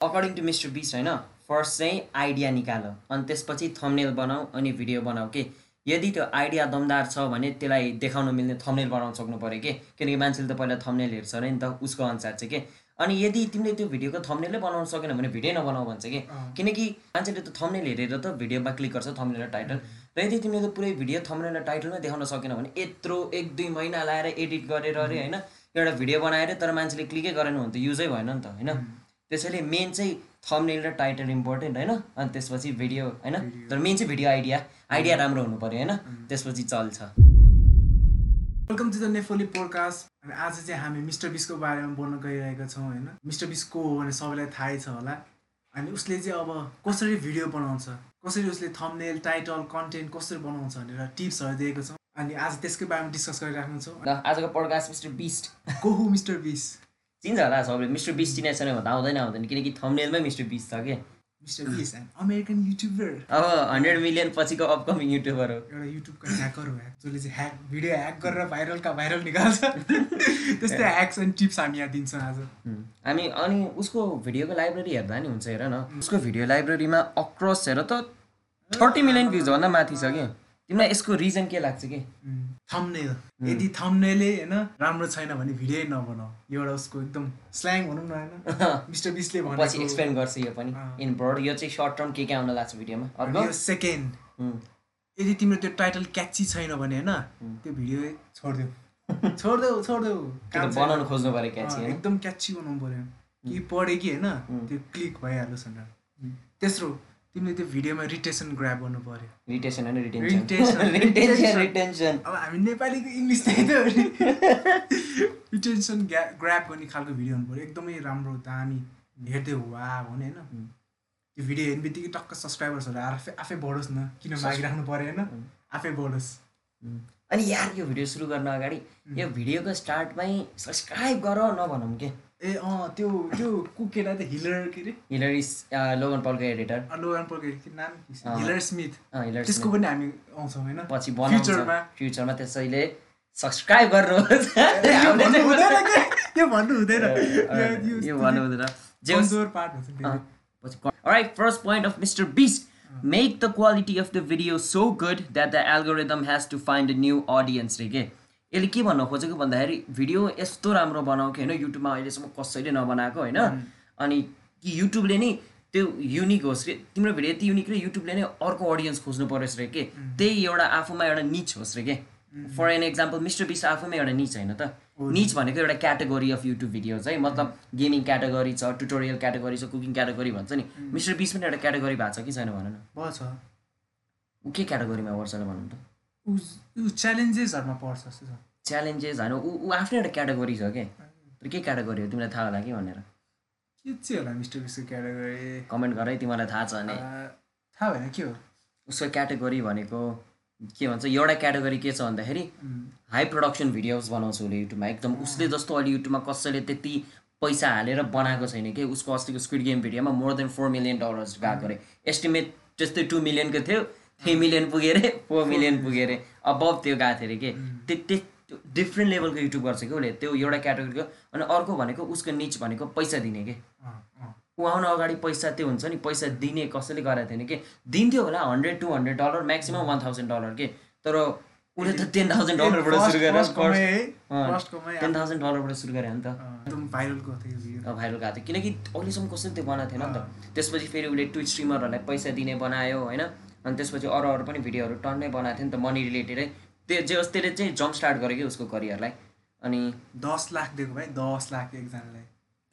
According to mister Bisht होइन? First चाहिँ idea निकाल। अनि त्यसपछि थम्नेल बनाऊ अनि भिडियो बनाऊ के? यदि त्यो आइडिया दमदार छ भने त्यसलाई देखाउन मिल्ने थम्नेल बनाउन सक्नु पऱ्यो कि? किनकि मान्छेले त पहिला थम्नेल हेर्छ अरे नि त उसको अनुसार चाहिँ के? अनि यदि तिमीले त्यो भिडियोको थम्नेलै बनाउन सकेन भने भिडियो नबनाऊ भन्छ कि? किनकि मान्छेले त थम्नेल हेरेर त भिडियोमा क्लिक गर्छ थम्नेल र टाइटल र यदि तिमीले त पुरै भिडियो थम्नेल र टाइटलमै देखाउन सकेन भने यत्रो एक दुई महिना लाएर एडिट गरेर अरे होइन? एउटा भिडियो बनाएर तर मान्छेले क्लिकै गरेन भने त युजै भएन नि त होइन? त्यसैले मेन चाहिँ थम्नेल र टाइटल इम्पोर्टेन्ट होइन? अनि त्यसपछि भिडियो होइन? तर मेन चाहिँ भिडियो आइडिया आइडिया राम्रो हुनु पऱ्यो होइन? त्यसपछि चल्छ। Welcome to the Nepholi podcast आज चाहिँ हामी मिस्टर बिसको बारेमा बोल्न गइरहेका छौँ होइन? मिस्टर बिस को हो भने सबैलाई थाहै छ होला। अनि उसले चाहिँ अब कसरी भिडियो बनाउँछ? कसरी उसले थम्नेल टाइटल कन्टेन्ट कसरी बनाउँछ भनेर टिप्सहरू दिएको छौँ। अनि आज त्यसकै बारेमा डिस्कस गरिराख्नु छौँ। आजको पडकास्ट मिस्टर बिस्ट। को हो मिस्टर बिस? चिन्छ होला सबले मिस्टर बिस्ट चिनेको छैन भने त आउँदैन आउँदैन। किनकि थम्नेलमै मिस्टर बिस्ट छ कि? मिस्टर बिस अमेरिकन युट्युबर अब हन्ड्रेड मिलियन पछिको अपकमिङ युट्युबर हो। एउटा युट्युबको ह्याकर हो जसले चाहिँ ह्याक भिडियो ह्याक गरेर भाइरलका भाइरल निकाल्छ। त्यस्तै ह्याक्स एन्ड टिप्स हामी यहाँ दिन्छौँ आज। हामी अनि उसको भिडियोको लाइब्रेरी हेर्दा नि हुन्छ हेर न। उसको भिडियो लाइब्रेरीमा अक्रस हेर त थर्टी मिलियन भ्युजभन्दा माथि छ कि? तिमीलाई यसको रिजन के लाग्छ कि? थम्नेल यदि थम्नेलै होइन राम्रो छैन भने भिडियो नबनाऊ। यो एउटा उसको एकदम स्ल्याङ भनौँ न होइन। मिस्टर बिसले पछि एक्सप्लेन गर्छ यो पनि। इन ब्रड यो चाहिँ सर्ट टर्म के के आउन लाग्छ भिडियोमा? अर्को सेकेन्ड। यदि तिम्रो त्यो टाइटल क्याची छैन भने होइन त्यो भिडियो छोडिदेऊ। छोडिदेऊ छोडिदेऊ। बनाउनु खोज्नु पऱ्यो क्या अँ, चाहिँ होइन। एकदम क्याची बनाउनु पऱ्यो। कि पढ्यो कि होइन त्यो क्लिक भइहालोस् भनेर तेस्रो। तिमीले त्यो भिडियोमा रिटेसन ग्राब गर्नु पऱ्यो रिटेसन होइन रिटेन्सन. रिटेन्सन अब हामी नेपालीको इङ्ग्लिस त्यही त रिटेन्सन ग्या ग्राप गर्ने खालको भिडियो हुनु पऱ्यो एकदमै राम्रो दामी हेर्दै वा भने होइन। त्यो भिडियो हेर्ने बित्तिकै टक्क सब्सक्राइबर्सहरू आफै आफै बढोस् न किन मागिराख्नु पऱ्यो होइन? आफै बढोस्। अनि यार यो भिडियो सुरु गर्न अगाडि यो भिडियोको स्टार्टमै सब्सक्राइब गर नभनौँ के? ए अँ त्यो त्यो को केटा त हिलर के अरे हिलरी लोगन पलको एडिटर लोगन पल्के के नाम? अँ। हिलर स्मिथ हिलर त्यसको पनि हामी आउँछौँ होइन? पछि फ्युचरमा फ्युचरमा त्यसैले सब्सक्राइब गर्नुहोस् ए, यो हामीले भन्नु हुँदैन? यो भन्नु हुँदैन। अँ, यो- यो भन्नु हुँदैन। जे होस्, कमजोर पार्ट हुन्छ नि अँ, पछि Alright, first point of Mr. Beast. Make the quality of the video so good that the algorithm has to find a new audience रे के? यसले के भन्न खोजेको भन्दाखेरि भिडियो यस्तो राम्रो बनाऊ कि होइन युट्युबमा अहिलेसम्म कसैले नबनाएको होइन? अनि कि युट्युबले नि त्यो युनिक होस् रे तिम्रो भिडियो यति युनिक रे युट्युबले नै अर्को अडियन्स खोज्नु परोस् रे के? त्यही एउटा आफूमा एउटा निच होस् रे के? फर एन एक्जाम्पल मिस्टर बिस आफूमा एउटा निच होइन त। निच भनेको एउटा क्याटेगोरी अफ युट्युब भिडियोज है मतलब गेमिङ क्याटेगोरी छ ट्युटोरियल क्याटेगोरी छ कुकिङ क्याटेगोरी भन्छ नि। मिस्टर बिस पनि एउटा क्याटेगोरी भएको छ कि छैन भन न? के क्याटेगोरीमा पर्छ भनौँ त? ऊ च्यालेन्जेसहरूमा पर्छ जस्तो छ। च्यालेन्जेस होइन ऊ ऊ आफ्नै एउटा क्याटेगोरी छ के? तर के क्याटेगोरी हो? तिमीलाई थाहा होला कि भनेर? के चाहिँ होला मिस्टर बिसको क्याटेगोरी कमेन्ट गर है तिमीलाई थाहा छ भने। थाहा भएन के हो? उसको क्याटेगोरी भनेको के भन्छ एउटा क्याटेगोरी के छ भन्दाखेरि हाई प्रडक्सन भिडियोज बनाउँछ उसले युट्युबमा एकदम उसले जस्तो अहिले युट्युबमा कसैले त्यति पैसा हालेर बनाएको छैन कि? उसको अस्तिको स्क्विड गेम भिडियोमा more than four million dollars गएको अरे। एस्टिमेट त्यस्तै टू मिलियनको थियो। थ्री मिलियन पुग्यो अरे फोर मिलियन पुग्यो अरे अबभ त्यो गएको थियो अरे कि त्यो त्यो डिफ्रेन्ट लेभलको युट्युब गर्छ कि उसले? त्यो एउटा क्याटेगोरीको अनि अर्को भनेको उसको निच भनेको पैसा दिने कि। ऊ आउन अगाडि पैसा त्यो हुन्छ नि पैसा दिने कसैले गरेको थिएन कि? दिन्थ्यो होला hundred to hundred dollar maximum one thousand dollar के? तर उसले त टेन थाउजन्ड डलरबाट सुरु? गरेर टेन थाउजन्ड डलरबाट सुरु गरे नि त भाइरल गएको थियो किनकि अहिलेसम्म कसैले त्यो बनाएको थिएन नि त। त्यसपछि फेरि उसले ट्विट स्ट्रिमरहरूलाई पैसा दिने बनायो होइन? अनि त्यसपछि अरू अरू पनि भिडियोहरू टन्नै बनाएको थियो नि त मनी रिलेटेडै त्यो जे होस् त्यसले चाहिँ जम्प स्टार्ट गर्यो कि उसको करियरलाई अनि दस लाख दिएको भाइ दस लाख एकजनालाई।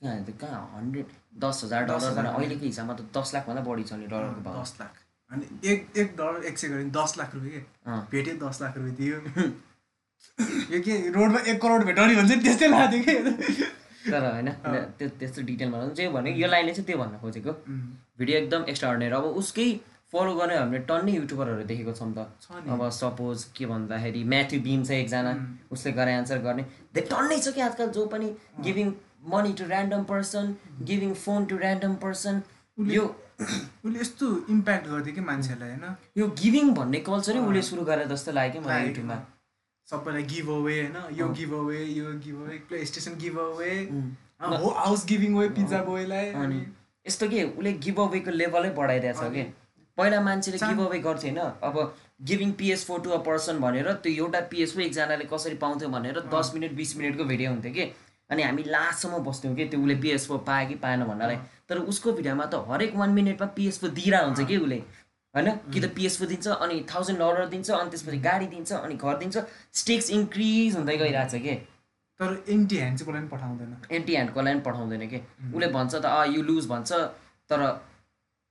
कहाँ कहाँ? हन्ड्रेड दस हजार डलर भने अहिलेको हिसाबमा त दस लाखभन्दा बढी छ नि डलरको भाउ दस लाख। अनि एक एक डलर एक सय गऱ्यो भने दस लाख रुपियाँ के। भेट्यो दस लाख रुपियाँ दियो। यो के रोडमा एक करोड भेट्यो नि भन्छ नि त्यस्तै लाग्थ्यो कि? तर होइन त्यो त्यस्तो डिटेलमा। जे भने यो लाइनले चाहिँ त्यो भन्न खोजेको। भिडियो एकदम एक्स्ट्रा अर्डिनरी अब उसकै फलो गर्ने हामीले टन्नै युट्युबरहरू देखेको छौँ त। छ। अब सपोज के भन्दाखेरि म्याथ्यु बिम छ एकजना उसले गरे एन्सर गर्ने। धेरै टन्नै छ कि आजकल जो पनि giving money to random person giving phone to random person यो उसले यस्तो इम्प्याक्ट गरिदियो कि मान्छेहरूलाई होइन? यो गिभिङ भन्ने कल्चरै उसले सुरु गरे जस्तो लाग्यो कि मलाई। युट्युबमा सबैलाई गिभ अवे होइन? यो गिभ अवे यो give away PlayStation give away. House giving way pizza बोयलाई अनि यस्तो के उसले गिभ अवेको लेभलै बढाइरहेछ कि? पहिला मान्छेले गिभ अवे गर्थ्यो होइन? अब giving PS four to a person भनेर त्यो एउटा पिएस फोर एकजनाले कसरी पाउँथ्यो भनेर दस मिनट बिस मिनटको भिडियो हुन्थ्यो कि? अनि हामी लास्टसम्म बस्थ्यौँ कि त्यो उसले पिएस फोर पायो कि पाएन भन्नलाई तर उसको भिडियोमा त हरेक वान मिनटमा पिएस फोर दिइरहेको हुन्छ कि उसले? होइन? कि त पिएस फोर दिन्छ अनि थाउजन्ड डलर दिन्छ अनि त्यसपछि गाडी दिन्छ अनि घर दिन्छ। स्टेक्स इन्क्रिज हुँदै गइरहेछ कि? तर एमटी ह्यान्ड चाहिँ कसलाई पनि पठाउँदैन। एम्टी ह्यान्डकोलाई पनि पठाउँदैन कि? उसले भन्छ त अँ यु लुज भन्छ। तर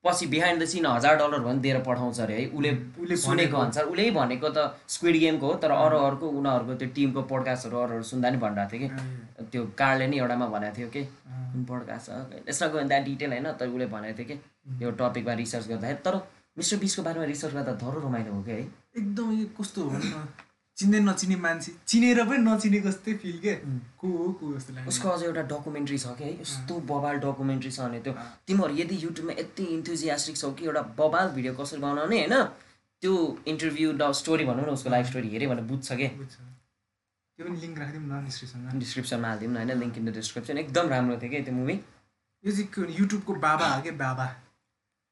पछि बिहाइन्ड द सिन हजार डलर भने दिएर पठाउँछ अरे है? उसले उसले सुनेको अनुसार उसले भनेको त स्क्विड गेमको हो तर अरू अर्को उनीहरूको त्यो टिमको पोडकास्टहरू अरूहरू सुन्दा नि भनिरहेको थियो कि। त्यो कार्डले नि एउटामा भनेको थियो कि कुन पोडकास्ट यसमा गयो डिटेल होइन तर उसले भनेको थियो कि यो टपिकमा रिसर्च गर्दाखेरि। तर मिस्टर बिसको बारेमा रिसर्च गर्दा धरो रमाइलो हो कि है? एकदम कस्तो हो चिन्दै नचिने मान्छे। चिनेर पनि नचिनेको जस्तै फिल के? को हो को जस्तो लाग्छ उसको अझ एउटा डकुमेन्ट्री छ कि? है यस्तो बबाल डकुमेन्ट्री छ भने त्यो। तिमीहरू यदि युट्युबमा यति इन्थुजियास्टिक छौ कि एउटा बबाल भिडियो कसरी बनाउने होइन? त्यो इन्टरभ्यू स्टोरी भनौँ न उसको लाइफ स्टोरी हेऱ्यो भने बुझ्छ कि? त्यो पनि लिङ्क राखिदिउँ न डिस्क्रिप्सनमा डिस्क्रिप्सनमा हालिदिउँ न होइन? लिङ्क इन द डिस्क्रिप्सन एकदम राम्रो थियो कि त्यो मुभी यो चाहिँ युट्युबको बाबा हो क्या बाबा।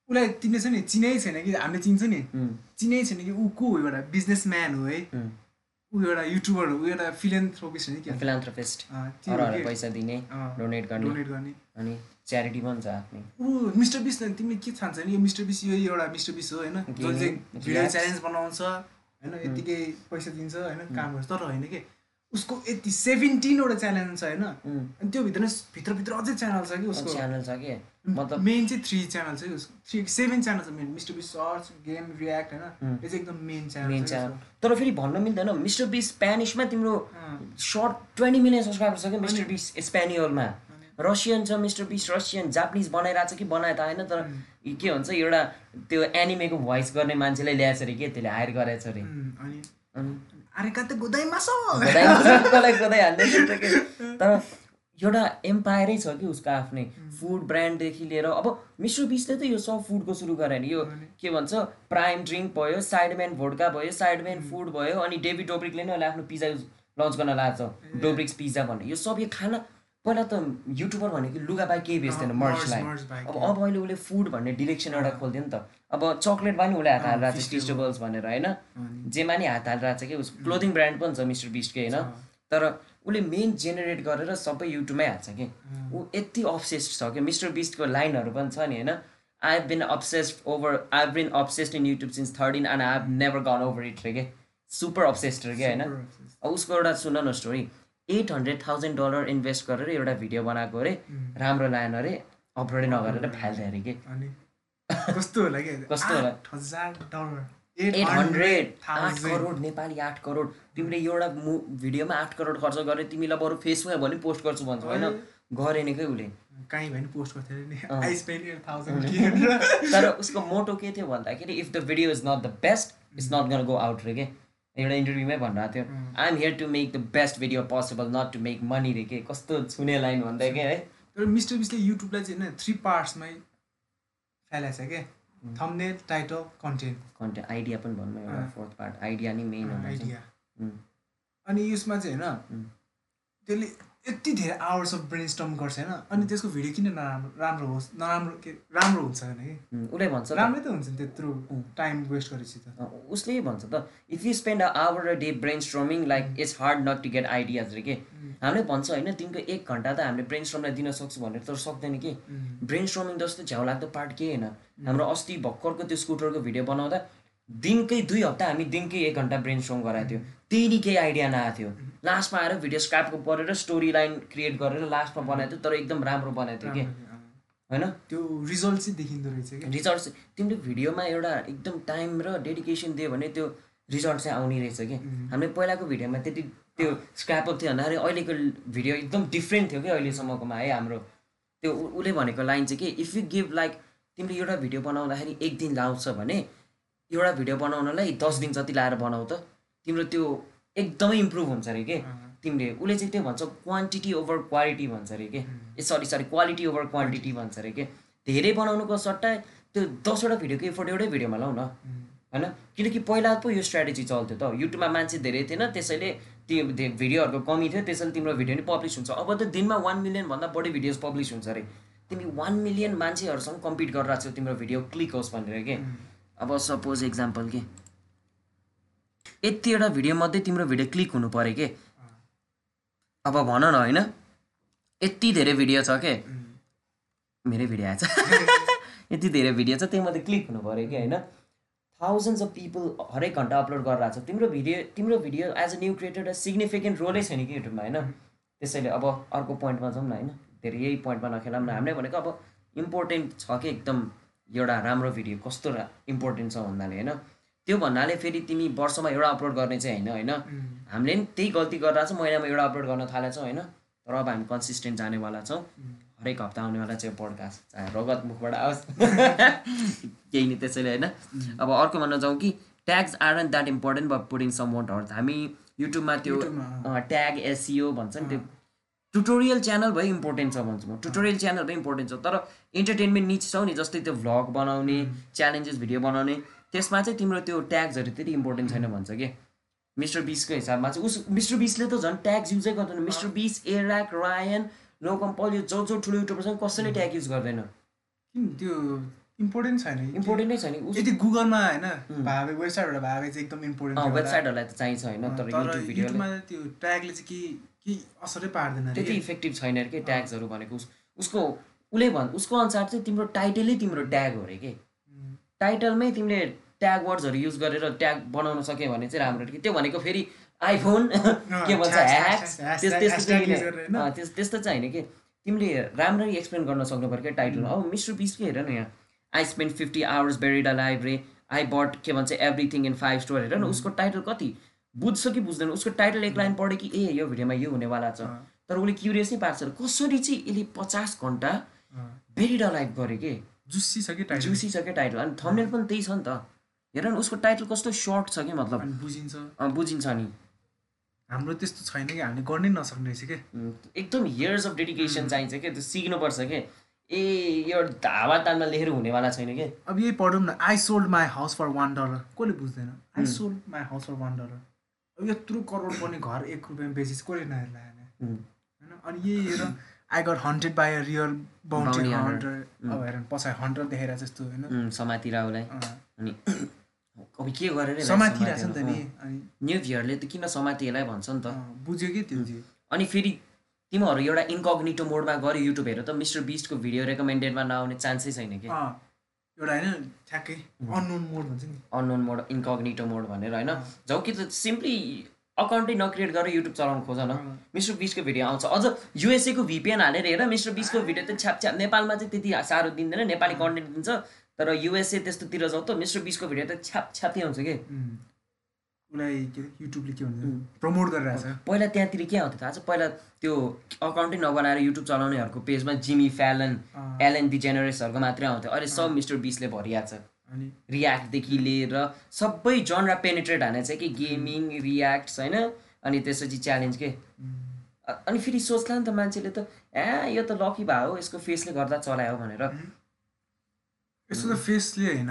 उसलाई तिमीले छ नि? चिनै छैन कि? हामीले चिन्छ नि। चिनै छैन कि? ऊ को हो एउटा बिजनेसम्यान हो है। ऊ एउटा युट्युबर हो ऊ एउटा फिलेन्थ्रोपिस्ट होइन क्या फिलान्थ्रोपिस्ट हो अरूहरूलाई? पैसा दिने डोनेट गर्ने। डोनेट गर्ने। अनि च्यारिटी पनि छ आफ्नै। ऊ मिस्टर बिस तिमीले के ठान्छ नि यो मिस्टर बिस यो एउटा मिस्टर बिस हो होइन? जसले भिडियो. च्यालेन्ज बनाउँछ होइन? यतिकै पैसा दिन्छ होइन? काम गर्छ। तर होइन कि? उसको यति सेभेन्टिनवटा च्यालेन्ज छ होइन? अनि त्यो भित्र भित्रभित्र अझै च्यानल छ कि उसको? च्यानल छ कि? मतलब मेन चाहिँ थ्री च्यानल छ कि उसको? थ्री सेभेन च्यानल छ main Mister Beast search game react होइन? यो चाहिँ एकदम मेन च्यानल मेन च्यानल। तर फेरि भन्न मिल्दैन मिस्टर बिस स्पेनिसमा तिम्रो। सर्ट ट्वेन्टी मिलियन सब्सक्राइबर छ कि मिस्टर बिस स्पेनियलमा? रसियन छ मिस्टर बिस रसियन जापानिज बनाइरहेको छ कि बनाए त होइन तर के भन्छ एउटा त्यो एनिमेको भोइस गर्ने मान्छेलाई ल्याएछ अरे के? त्यसले हायर गरेछ अरे। अनि? अनि अरे कतै गोदाइ मासो कसलाई कसलाई हाल्दै कि तर एउटा एम्पायरै छ कि उसको आफ्नै फुड ब्रान्डदेखि लिएर अब मिस्टर बिसले त यो सब फुडको सुरु गरे नि यो के भन्छ प्राइम ड्रिङ्क भयो साइडम्यान भोड्का भयो साइडम्यान फुड भयो अनि डेभिड डोब्रिकले नै अहिले आफ्नो पिज्जा लन्च गर्न लागेको छ डोब्रिक्स पिज्जा भन्ने यो सब यो खाना पहिला त युट्युबर भनेको लुगा बाहेक केही बेच्दैन मर्चलाई अब अब अहिले उसले फुड भन्ने डिरेक्सन एउटा खोलिदियो नि त। अब चक्लेटमा नि उसले हात हालिरहेको छ टिस्टेबल्स भनेर होइन? जेमा नि हात हालिरहेको छ कि उस क्लोदिङ ब्रान्ड पनि छ मिस्टर बिस्टकै होइन? तर उसले मेन जेनेरेट गरेर सबै युट्युबमै हाल्छ कि? ऊ यति अब्सेस्ड छ कि? मिस्टर बिस्टको लाइनहरू पनि छ नि होइन? I have been obsessed over I have been obsessed in YouTube since thirteen and I have never gone over it रे के सुपर अब्सेस्ड रे क्या होइन उसको एउटा सुन न story eight hundred thousand dollar invest गरेर एउटा भिडियो बनाएको अरे राम्रो लाएन अरे अपलोडै नगरेर फाल्थ्यो अरे कि? कस्तो होला कि? कस्तो होला? एट हन्ड्रेड आठ करोड नेपाली आठ करोड। तिमीले एउटा मु भिडियोमा आठ करोड खर्च गरे तिमीलाई बरु फेसबुकमा भने पोस्ट गर्छु भन्छौ होइन? गरेन के उसले। कहीँ भयो नि पोस्ट गर्थ्यो एट थाउजन्ड तर उसको मोटो के थियो भन्दाखेरि if the video is not the best it's not gonna go out रे के? एउटा इन्टरभ्यूमै भनिरहेको थियो। I am here to make the best video possible not to make money रे के कस्तो छुने लाइन भन्दै के है? तर मिस्टर बिसले युट्युबलाई चाहिँ होइन थ्री पार्ट्समै फैलाएको छ क्या thumbnail title content content idea पनि भन्नु एउटा। फोर्थ पार्ट आइडिया नै मेन आइडिया अनि यसमा चाहिँ होइन त्यसले यति धेरै आवर्स अफ ब्रेन स्टम गर्छ होइन? अनि त्यसको भिडियो किन नराम्रो राम्रो होस् नराम्रो के राम्रो हुन्छ भने कि? उसले भन्छ त। राम्रै त हुन्छ नि त्यत्रो टाइम वेस्ट गरेपछि त। उसले भन्छ त if you spend a hour a day brainstorming like it's hard not to get ideas रे के। हामीले भन्छ होइन दिनको एक घन्टा त हामीले ब्रेन स्ट्रमलाई दिन सक्छु भनेर तर सक्दैन कि। ब्रेन स्ट्रमिङ जस्तो झ्याउ लाग्दो पार्ट के होइन? हाम्रो अस्ति भर्खरको त्यो स्कुटरको भिडियो बनाउँदा दिनकै दुई हप्ता हामी दिनकै एक घन्टा ब्रेन स्ट्रम गराएको थियो। त्यही नि केही आइडिया नआएको थियो। लास्टमा आएर भिडियो स्क्रापको परेर स्टोरी लाइन क्रिएट गरेर लास्टमा बनाएको थियो तर एकदम राम्रो बनाएको थियो कि। होइन? त्यो रिजल्ट चाहिँ देखिँदो रहेछ क्या। रिजल्ट तिमीले भिडियोमा एउटा एकदम टाइम र डेडिकेसन दियो भने त्यो रिजल्ट चाहिँ आउने रहेछ कि। हामीले पहिलाको भिडियोमा त्यति त्यो स्क्राप थियो भन्दाखेरि अहिलेको भिडियो एकदम डिफ्रेन्ट थियो कि अहिलेसम्मकोमा है हाम्रो। त्यो उसले भनेको लाइन चाहिँ के इफ यु गिभ लाइक तिमीले एउटा भिडियो बनाउँदाखेरि एक दिन लाउँछ भने एउटा भिडियो बनाउनलाई दस दिन जति लाएर बनाऊ त तिम्रो त्यो एकदमै इम्प्रुभ हुन्छ अरे के? तिमीले उसले चाहिँ त्यो भन्छ क्वान्टिटी ओभर क्वालिटी भन्छ अरे के? ए sorry sorry quality over quantity भन्छ अरे के? धेरै बनाउनुको सट्टा त्यो दसवटा भिडियोको एफोर्ट एउटै भिडियोमा लाउ न। होइन? किनकि पहिला पो यो स्ट्राटेजी चल्थ्यो त। युट्युबमा मान्छे धेरै थिएन त्यसैले त्यो भिडियोहरूको कमी थियो त्यसैले तिम्रो भिडियो नि पब्लिस हुन्छ। अब त दिनमा वान मिलियनभन्दा बढी भिडियोज पब्लिस हुन्छ अरे। तिमी वान मिलियन मान्छेहरूसँग कम्पिट गरिरहेको छौ तिम्रो भिडियो क्लिक होस् भनेर के? अब सपोज इक्जाम्पल के। यतिवटा भिडियो मध्ये तिम्रो भिडियो क्लिक हुनु पऱ्यो के। अब भन न होइन? यति धेरै भिडियो छ के। मेरै भिडियो आएछ। यति धेरै भिडियो छ त्यही मध्ये क्लिक हुनु पऱ्यो कि होइन? थाउजन्ड्स अफ पिपल हरेक घन्टा अपलोड गरिरहेको छ। तिम्रो भिडियो तिम्रो video as a new creator significant रोलै छैन कि युट्युबमा होइन? त्यसैले अब अर्को पोइन्टमा जाउँ न होइन? धेरै यही पोइन्टमा नखेलाम न। हामीले भनेको अब इम्पोर्टेन्ट छ कि एकदम एउटा राम्रो भिडियो कस्तो रा इम्पोर्टेन्ट छ भन्नाले होइन? त्यो भन्नाले फेरि तिमी वर्षमा एउटा अपलोड गर्ने चाहिँ होइन होइन? हामीले पनि त्यही गल्ती गरिरहेको छौँ महिनामा एउटा अपलोड गर्न थालेको छौँ होइन? तर अब हामी कन्सिस्टेन्ट जानेवाला छौँ। हरेक हप्ता आउनेवाला चाहिँ पोडकास्ट चाहे रगत मुखबाट आओस्। केही नि त्यसैले होइन? अब अर्को भन्न जाउँ कि tags aren't that important but putting some अर्थ हामी युट्युबमा त्यो ट्याग एसिओ भन्छ नि त्यो टुटोरियल च्यानल भए इम्पोर्टेन्ट छ भन्छु म। टुटोरियल च्यानल भए इम्पोर्टेन्ट छ। तर इन्टरटेनमेन्ट निच छौ नि जस्तै त्यो भ्लग बनाउने च्यालेन्जेस भिडियो बनाउने त्यसमा चाहिँ तिम्रो त्यो ट्याग्सहरू त्यति इम्पोर्टेन्ट छैन भन्छ कि? मिस्टर बिसको हिसाबमा चाहिँ उस मिस्टर बिसले त झन् ट्याग्स युजै गर्दैन। मिस्टर बिस एराक रायन लोकम पल यो जो जो ठुलो युट्युबर छन् कसैले ट्याग युज गर्दैन। किन? त्यो इम्पोर्टेन्ट छैन इम्पोर्टेन्ट नै छ नि उस यदि गुगलमा होइन भावे वेबसाइटबाट भावे चाहिँ एकदम इम्पोर्टेन्ट वेबसाइटहरूलाई त चाहिन्छ होइन तर युट्युब त्यो ट्यागले चाहिँ के केही असरै पार्दैन त्यति। इफेक्टिभ छैन अरे के ट्याग्सहरू भनेको उस- उसको उसले भन् उसको अनुसार चाहिँ तिम्रो टाइटलै तिम्रो ट्याग हो अरे के। टाइटलमै तिमीले ट्याग वर्ड्सहरू युज गरेर ट्याग बनाउन सक्यो भने चाहिँ राम्रो कि। त्यो भनेको फेरि आइफोन के भन्छ ह्याक्स त्यस्तो चाहिँ होइन? अँ, त्यस त्यस्तो चाहिँ होइन कि। तिमीले राम्ररी एक्सप्लेन गर्न सक्नु पऱ्यो क्या टाइटल अब मिस्टर बिसकै हेर न यहाँ। I spend fifty hours buried a रे। आई बट के भन्छ एभ्रिथिङ इन फाइभ स्टोर हेर न। उसको टाइटल कति? बुझ्छ कि बुझ्दैन। उसको टाइटल एक लाइन पढ्यो कि ए यो भिडियोमा यो हुनेवाला छ। तर उसले क्युरियस नै पार्छ। कसरी चाहिँ यसले पचास घन्टा अँ। बेरिड लाइभ गरे के? जुसी छ कि टाइटल जुसी छ क्या टाइटल अनि थम्नेल पनि त्यही छ नि त। हेर न उसको टाइटल कस्तो सर्ट छ कि मतलब? बुझिन्छ। बुझिन्छ नि। हाम्रो त्यस्तो छैन कि हामीले गर्नै नसक्ने रहेछ के? एकदम इयर्स अफ डेडिकेसन चाहिन्छ क्या त्यो सिक्नुपर्छ के? ए यो धावा तानमा लेखेर हुनेवाला छैन के? अब यही पढौँ न I sold my house for one dollar कसले बुझ्दैन? I sold my house for one dollar यत्रो करोड पर्ने घर एक रुपियाँमा बेचिस कसले नहेर्ला होइन? अनि यही हेर I got hunted by a real hunter. Hunter अब हेर पछाडि हन्टर देखेर जस्तो होइन? समातिर उसलाई अनि अब के गरेर यसलाई समातिरहेछ नि त समातेर, नि। अनि न्यु भ्युरले त किन समातिएलाई भन्छ नि त? बुझ्यो कि त्यो चाहिँ अनि फेरि तिमीहरू एउटा इन्कग्निटो मोडमा गऱ्यो युट्युब हेर त मिस्टर बिस्टको भिडियो रेकमेन्डेडमा नआउने चान्सै छैन कि? एउटा होइन ठ्याक्कै अननोन मोड भन्छ नि। अननोन मोड इन्कग्निटो मोड भनेर होइन। जाउ कि त सिम्पली अकाउन्टै नक्रिएट गरेर युट्युब चलाउनु खोज न। मिस्टर बिसको भिडियो आउँछ। अझ युएसएको भिपिएन हालेर हेर मिस्टर बिसको भिडियो त छ्याप छ्याप नेपालमा चाहिँ त्यति साह्रो दिँदैन नेपाली कन्टेन्ट दिन्छ। तर युएसए त्यस्तोतिर जाउँ त मिस्टर बिसको भिडियो त छ्याप छ्यापै आउँछ कि? उसलाई के युट्युबले के भन्छ प्रमोट गरिरहेछ पहिला त्यहाँतिर के आउँथ्यो थाहा छ? पहिला त्यो अकाउन्टै नबनाएर युट्युब चलाउनेहरूको पेजमा जिमी फ्यालन अँ, एलएन डिजेनरेसहरूको मात्रै आउँथ्यो। अहिले सब मिस्टर बिसले भरिएको छ। अनि? रियाक्टदेखि लिएर सबै जनरा पेनिट्रेट हाने चाहिँ कि गेमिङ रियाक्ट्स होइन? अनि त्यसपछि च्यालेन्ज के? अनि फेरि सोच्ला नि त मान्छेले त ए यो त लकी भए हो यसको फेसले गर्दा चलायो भनेर। यसको त फेसले होइन।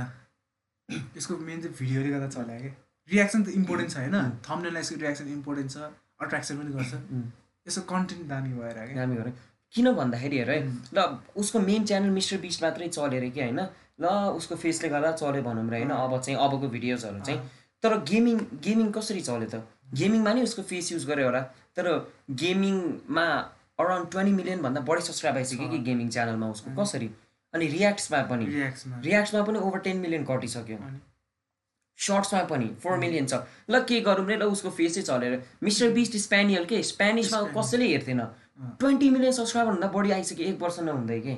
यसको मेन चाहिँ भिडियोले गर्दा चलायो क्या। रियाक्सन त इम्पोर्टेन्ट छ होइन? थम्नेललाई यसको रियाक्सन इम्पोर्टेन्ट छ अट्र्याक्सन पनि गर्छ। उम्, यसको कन्टेन्ट दामी भएर दामी गरे किन भन्दाखेरि हेर है ल उसको मेन च्यानल मिस्टर बिस मात्रै चल्यो अरे कि होइन? ल उसको फेसले गर्दा चल्यो भनौँ र होइन? अब चाहिँ अबको भिडियोजहरू चाहिँ। तर गेमिङ गेमिङ कसरी चल्यो त? गेमिङमा नि उसको फेस युज गर्यो होला। तर गेमिङमा अराउन्ड ट्वेन्टी मिलियनभन्दा बढी सब्सक्राइब आइसक्यो कि गेमिङ च्यानलमा उसको। कसरी? अनि रियाक्ट्समा पनि। रियाक्समा रियाक्ट्समा पनि ओभर टेन मिलियन कटिसक्यो। अनि सर्ट्समा पनि फोर मिलियन छ. ल के गरौँ रे? ल उसको फेसै चलेर। मिस्टर बिस्ट स्पेनियल के? स्पेनिसमा कसैले हेर्थेन ट्वेन्टी मिलियन सब्सक्राइबरभन्दा बढी आइसक्यो एक वर्ष नहुँदै के?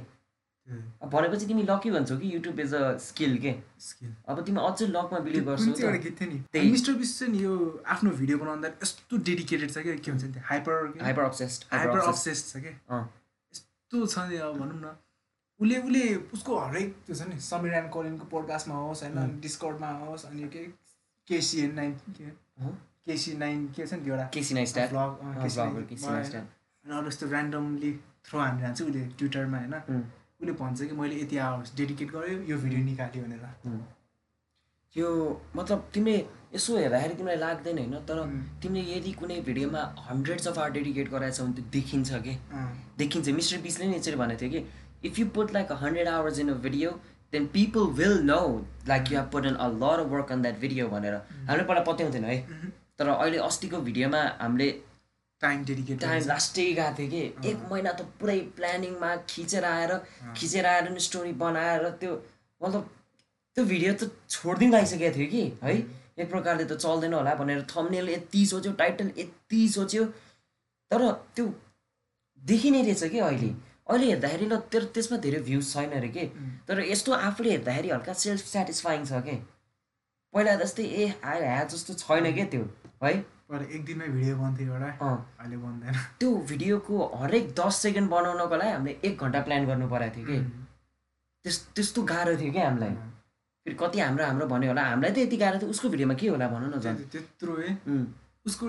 भनेपछि तिमी लकी भन्छौ कि युट्युब इज अ स्किल के? स्किल अब तिमी अझै लकमा बिलिभ गर्छौ एउटा गीत थियो नि। मिस्टर बिस्ट चाहिँ नि यो आफ्नो भिडियो बनाउँदा यस्तो डेडिकेटेड छ क्या के भन्छ नि hyper hyper obsessed hyper hyper obsess छ अँ। यस्तो छ नि अब भनौँ न। उसले उसले उसको हरेक त्यो छ नि समीर एन्ड कोलिनको पोडकास्टमा होस् होइन डिस्कर्डमा होस् अनि के केसिएन नाइन के? केसी नाइन के छ नि त्यो एउटा? केसी नाइन? नाइस्ट्याट अनि अरू यस्तो ऱ्यान्डमली थ्रो हानेर हान्छ उसले ट्विटरमा होइन। उसले भन्छ कि मैले यति आवर्स डेडिकेट गरेँ यो भिडियो निकाल्यो भनेर। त्यो मतलब तिमीले यसो हेर्दाखेरि तिमीलाई लाग्दैन होइन? तर. तिमीले यदि कुनै भिडियोमा हन्ड्रेड्स अफ आवर डेडिकेट गराएछ भने त्यो देखिन्छ कि? देखिन्छ। मिस्टर बिसले नि यसरी भनेको थियो कि if you put like hundred hours in a video then people will know like you have put an a lot of work on that video भनेर। हामीले पहिला पत्याउँथेन है? तर अहिले अस्तिको भिडियोमा हामीले टाइम डेडिकेट टाइम लास्टै गएको थियो कि। एक महिना त पुरै प्लानिङमा खिचेर आएर खिचेर आएर नि स्टोरी बनाएर त्यो मतलब त्यो भिडियो त छोडिदिनु लागिसकेको थियो कि है? एक प्रकारले त चल्दैन होला भनेर थम्नेल यति सोच्यो टाइटल यति सोच्यो। तर त्यो देखिने रहेछ कि अहिले? अहिले हेर्दाखेरि ल तेरो त्यसमा धेरै भ्युज छैन अरे कि? तर यस्तो आफूले हेर्दाखेरि हल्का सेल्फ सेटिस्फाइङ छ कि? पहिला जस्तै ए आयो ह्या जस्तो छैन क्या त्यो? है? एक दिनमै भिडियो बन्थ्यो एउटा। अहिले बन्दैन। त्यो भिडियोको हरेक दस सेकेन्ड बनाउनको लागि हामीले एक घन्टा प्लान गर्नु परेको थियो कि? त्यस त्यस्तो गाह्रो थियो क्या हामीलाई? फेरि कति हाम्रो हाम्रो भन्यो होला हामीलाई त यति गाह्रो थियो उसको भिडियोमा के होला? भन न झन्। त्यत्रो है। उसको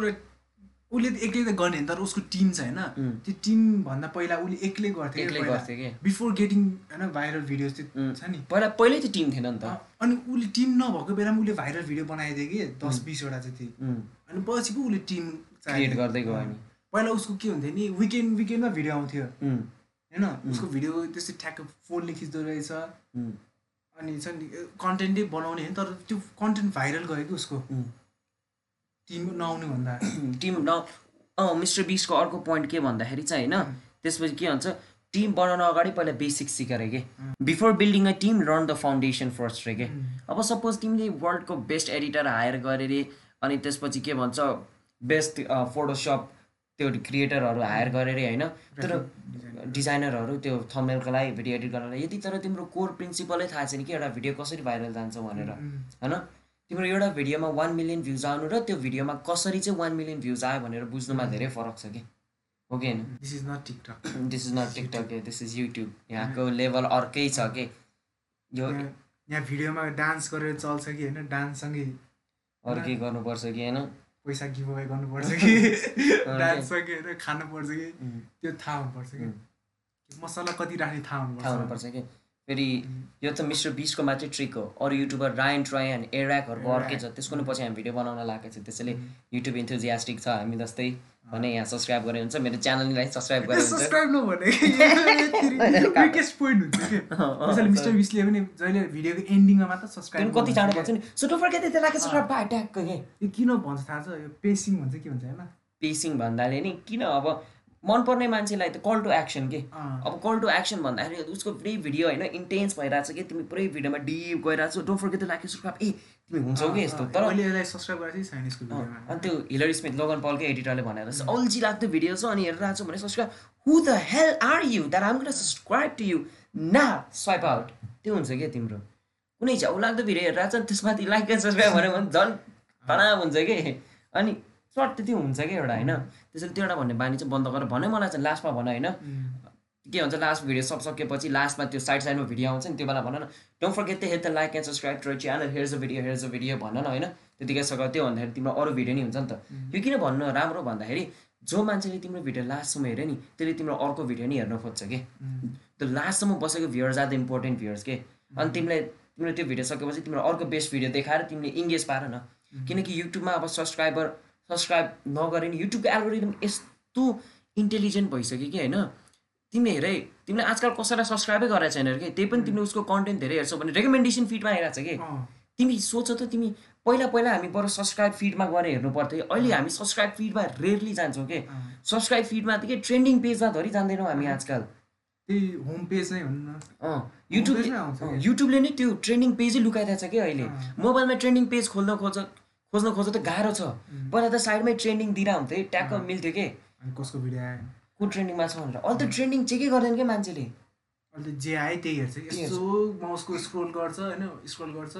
उसले त एक्लै त गर्ने तर उसको टिम छ होइन। त्यो टिम भन्दा पहिला उसले एक्लै गर्थ्यो एक्लै गर्थ्यो कि? बिफोर गेटिङ होइन भाइरल भिडियोज त्यो उम्, छ नि। पहिला पहिल्यै त्यो टिम थिएन नि त। अनि उसले टिम नभएको बेलामा उसले भाइरल भिडियो बनाइदियो कि दस बिसवटा जति। उम्, अनि पछि पो उसले टिम क्रिएट गर्दै गयो नि पहिला उसको के हुन्थ्यो नि विकेन्ड विकेन्डमा भिडियो आउँथ्यो। होइन उसको भिडियो त्यस्तै ठ्याक्क फोनले खिच्दो रहेछ। अनि छ नि कन्टेन्टै बनाउने होइन तर त्यो कन्टेन्ट भाइरल गयो कि उसको। टिम नआउनु भन्दा। टिम न अँ मिस्टर बिसको अर्को पोइन्ट के भन्दाखेरि चाहिँ होइन त्यसपछि के भन्छ टिम बनाउन अगाडि पहिला बेसिक सिकेर के? Before building a team learn the foundation first रे के? अब सपोज तिमीले वर्ल्डको बेस्ट एडिटर हायर गरेर अनि त्यसपछि के भन्छ बेस्ट फोटोसप त्यो क्रिएटरहरू हायर गरेर होइन तर डिजाइनरहरू त्यो थम्नेलको लागि भिडियो एडिट गर्नलाई यदि तर तिम्रो कोर प्रिन्सिपलै थाहा छैन कि एउटा भिडियो कसरी भाइरल जान्छ भनेर होइन? तिम्रो एउटा भिडियोमा वान मिलियन भ्युज आउनु र त्यो भिडियोमा कसरी चाहिँ वान मिलियन भ्युज आयो भनेर बुझ्नुमा धेरै फरक छ कि? हो कि होइन? This is not TikTok this is not TikTok this is YouTube यहाँको लेभल अर्कै छ कि? यो यहाँ भिडियोमा डान्स गरेर चल्छ कि होइन? डान्ससँगै अर्कै गर्नुपर्छ कि होइन? पैसा गिभ अवे गर्नुपर्छ कि? डान्ससँगै होइन? खानुपर्छ कि? उम्, त्यो थाहा हुनुपर्छ कि? मसला कति राख्ने थाहा थाहा हुनुपर्छ हुनुपर्छ कि? फेरि यो त मिस्टर बिसको मात्रै ट्रिक हो। अरू युट्युबर रायन ट्रायन एराकहरूको अर्कै छ त्यसको नि पछि हामी भिडियो बनाउन लागेको छ। त्यसैले युट्युब इन्थुजियास्टिक छ। हामी जस्तै भने यहाँ सब्सक्राइब गरे हुन्छ। मेरो च्यानललाई सब्सक्राइब गरे हुन्छ। सब्सक्राइब नभने विकेस्ट पोइन्ट हुन्छ कि? त्यसैले मिस्टर बिसले पनि जहिले भिडियोको एन्डिङमा मात्र सब्सक्राइब कति चाँडो भन्छ नि। सो डोन्ट फर्गेट त्यो लाग्छ सब्सक्राइब बाय ट्यागको के यो किन भन्छ थाहा छ? यो पेसिङ भन्छ के भन्छ होइन? पेसिङ भन्दाले नि किन अब मनपर्ने मान्छेलाई त कल टु एक्सन के। अब कल टु एक्सन भन्दाखेरि उसको पुरै भिडियो होइन इन्टेन्स भइरहेको छ कि? तिमी पुरै भिडियोमा डिप गइरहेको छौ डोन्ट फर्गेट लाइक सब्सक्राइब ए तिमी हुन्छौ कि यस्तो? तर अनि त्यो हिलरी स्मिथ लोगन पलकै एडिटरले भनेर अल्छी लाग्दो भिडियो छ अनि हेरिरहेको छु भने subscribe who the hell are you that I'm subscribe to you ना स्वाइप आउट त्यो हुन्छ क्या तिम्रो? कुनै झ्याउ लाग्दो भिडियो हेरिरहेको छ त्यसमाथि लाइक एन्ड सब्सक्राइब भन्यो भने झन् तनाव हुन्छ कि? अनि सर्ट त्यो हुन्छ कि एउटा होइन? त्यसैले त्यो एउटा भन्ने बानी चाहिँ बन्द गरेर भन्यो मलाई चाहिँ लास्टमा भन होइन? के भन्छ लास्ट भिडियो सब सकेपछि लास्टमा त्यो साइड साइडमा भिडियो आउँछ नि त्यो बेला भन न। Don't forget the hit the like and subscribe to channel here's a video here's a video भन न होइन? त्यतिकै सक त्यो भन्दाखेरि तिम्रो अरू भिडियो नि हुन्छ नि त। यो किन भन्नु राम्रो भन्दाखेरि जो मान्छेले तिम्रो भिडियो लास्टसम्म हेऱ्यो नि त्यसले तिम्रो अर्को भिडियो नि हेर्न खोज्छ कि? त्यो लास्टसम्म बसेको viewers are the important viewers के? अनि तिमीले तिमीले त्यो भिडियो सकेपछि तिम्रो अर्को बेस्ट भिडियो देखाएर तिमीले इङ्गेज पार न। किनकि युट्युबमा अब सब्सक्राइबर सब्सक्राइब नगरे नि युट्युबको एल्गोरिदम यस्तो इन्टेलिजेन्ट भइसक्यो कि होइन? तिमीले हेरै तिमीले आजकल कसैलाई सब्सक्राइबै गरेको छैन कि? त्यही पनि तिमीले उसको कन्टेन्ट धेरै हेर्छौ भने रेकमेन्डेसन फिडमा आइरहेको छ कि? तिमी सोच त तिमी पहिला पहिला हामी बरु सब्सक्राइब फिडमा गएर हेर्नु पर्थ्यो। अहिले हामी सब्सक्राइब फिडमा रेयरली जान्छौँ कि? सब्सक्राइब फिडमा त के ट्रेन्डिङ पेजमा धरि जाँदैनौँ हामी आजकल। त्यही होम पेज नै हुनु न अँ। युट्युबले नै त्यो ट्रेन्डिङ पेजै लुकाइदिएको छ कि अहिले। मोबाइलमा ट्रेन्डिङ पेज खोल्न खोज खोज्न खोज्दा त गाह्रो छ। पहिला त साइडमै ट्रेन्डिङ दिएर हुन्थ्यो ट्याक्क मिल्थ्यो कि? कसको भिडियो आयो? को ट्रेन्डिङमा छ भनेर। अहिले त ट्रेन्डिङ चेकै गर्दैन क्या मान्छेले? अहिले जे आयो त्यही हेर्छ। कि यसो माउसको स्क्रोल गर्छ होइन स्क्रोल गर्छ।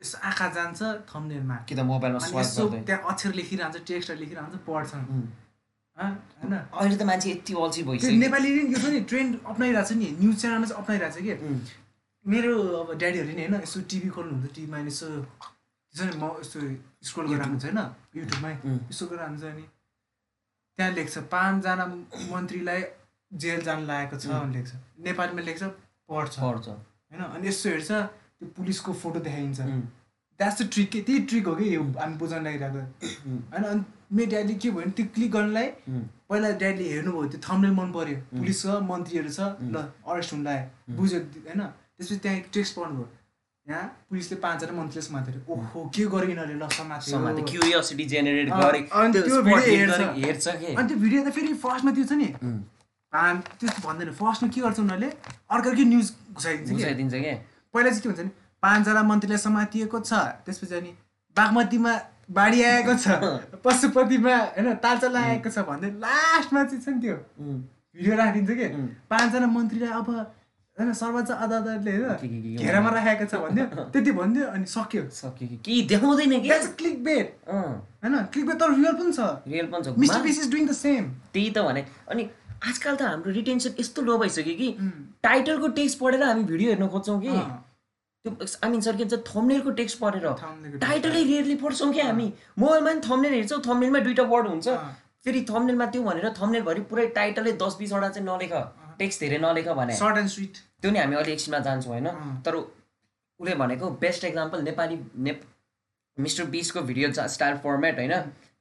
यसो आँखा जान्छ थम्नेलमा कि त मोबाइलमा यसो त्यहाँ अक्षर लेखिरहन्छ टेक्स्टहरू लेखिरहन्छ पढ्छन्। हँ, होइन। अहिले त मान्छे यति अल्छी भइसक्यो। नेपाली नि यो छ नि ट्रेन्ड अप्नाइरहेको छ नि। न्युज च्यानलमा चाहिँ अप्नाइरहेको छ कि? मेरो अब ड्याडीहरूले नि होइन यसो टिभी खोल्नुहुन्छ टिभीमा यसो त्यसो म यस्तो स्क्रोल गरेर हुन्छ होइन युट्युबमै। यसो गरेर हुन्छ अनि त्यहाँ लेख्छ पाँचजना मन्त्रीलाई जेल जान लागेको छ भने लेख्छ। नेपालीमा लेख्छ पढ्छ। पढ्छ। होइन? अनि यसो हेर्छ त्यो पुलिसको फोटो देखाइन्छ। द्याट्स द ट्रिक के त्यही ट्रिक हो कि यो हामी बुझाउन लागिरहेको होइन? अनि मेरो ड्याडीले के भयो भने त्यो क्लिक गर्नलाई पहिला ड्याडीले हेर्नुभयो त्यो थम्नेल मन पऱ्यो पुलिस छ मन्त्रीहरू छ ल अरेस्ट हुन लाग्यो बुझ्यो होइन? त्यसपछि त्यहाँ टेक्स्ट पढ्नुभयो। यहाँ पुलिसले पाँचजना मन्त्रीले समातेर ओहो के गर्यो यिनीहरूले? ल समाते क्युरियोसिटी जेनेरेट गरे। अनि त्यो hit हेर्छ। गरे- के? अनि त्यो भिडियो त फेरि फर्स्टमा त्यो छ नि। पान त्यस्तो भन्दैन। फर्स्टमा के गर्छ उनीहरूले? अर्को अर्कै न्युज घुसाइदिन्छ कि? बुझाइदिन्छ के? पहिला चाहिँ के भन्छ नि पाँचजना मन्त्रीलाई समातिएको छ। त्यसपछि अनि बागमतीमा बाढी आएको छ। पशुपतिमा होइन तालचा लागेको छ भन्दै लास्टमा चाहिँ छ नि त्यो। भिडियो राखिदिन्छ कि। पाँचजना मन्त्रीलाई अब होइन सर्वोच्च अदालतले के- के- के- होइन के घेरामा राखेको छ भन्यो। त्यति भन्यो अनि सक्यो। सक्यो कि? केही देखाउँदैन कि? क्लिक बेट होइन क्लिक बेट तर रियल पनि छ। रियल पनि छ। Mister is doing the same त्यही त भने। अनि आजकल त हाम्रो रिटेन्सन यस्तो लो भइसक्यो कि. टाइटलको टेक्स्ट पढेर हामी भिडियो हेर्न खोज्छौँ कि। त्यो आई मिन सर के भन्छ थम्नेलको टेक्स्ट पढेर। को टाइटलै रेयरली पढ्छौँ क्या हामी। मोबाइलमा पनि थम्नेल हेर्छौँ थम्नेलमा दुइटा वर्ड हुन्छ। फेरि थम्नेलमा त्यो भनेर थम्नेलभरि पुरै टाइटलै दस बिसवटा चाहिँ नलेख। टेक्स्ट धेरै नलेख भने सर्ट एन्ड स्विट त्यो नि हामी अलि एकछिनमा जान्छौँ होइन। तर उसले भनेको बेस्ट एक्जाम्पल नेपाली नेप मिस्टर बिसको भिडियो स्टाइल फर्मेट होइन?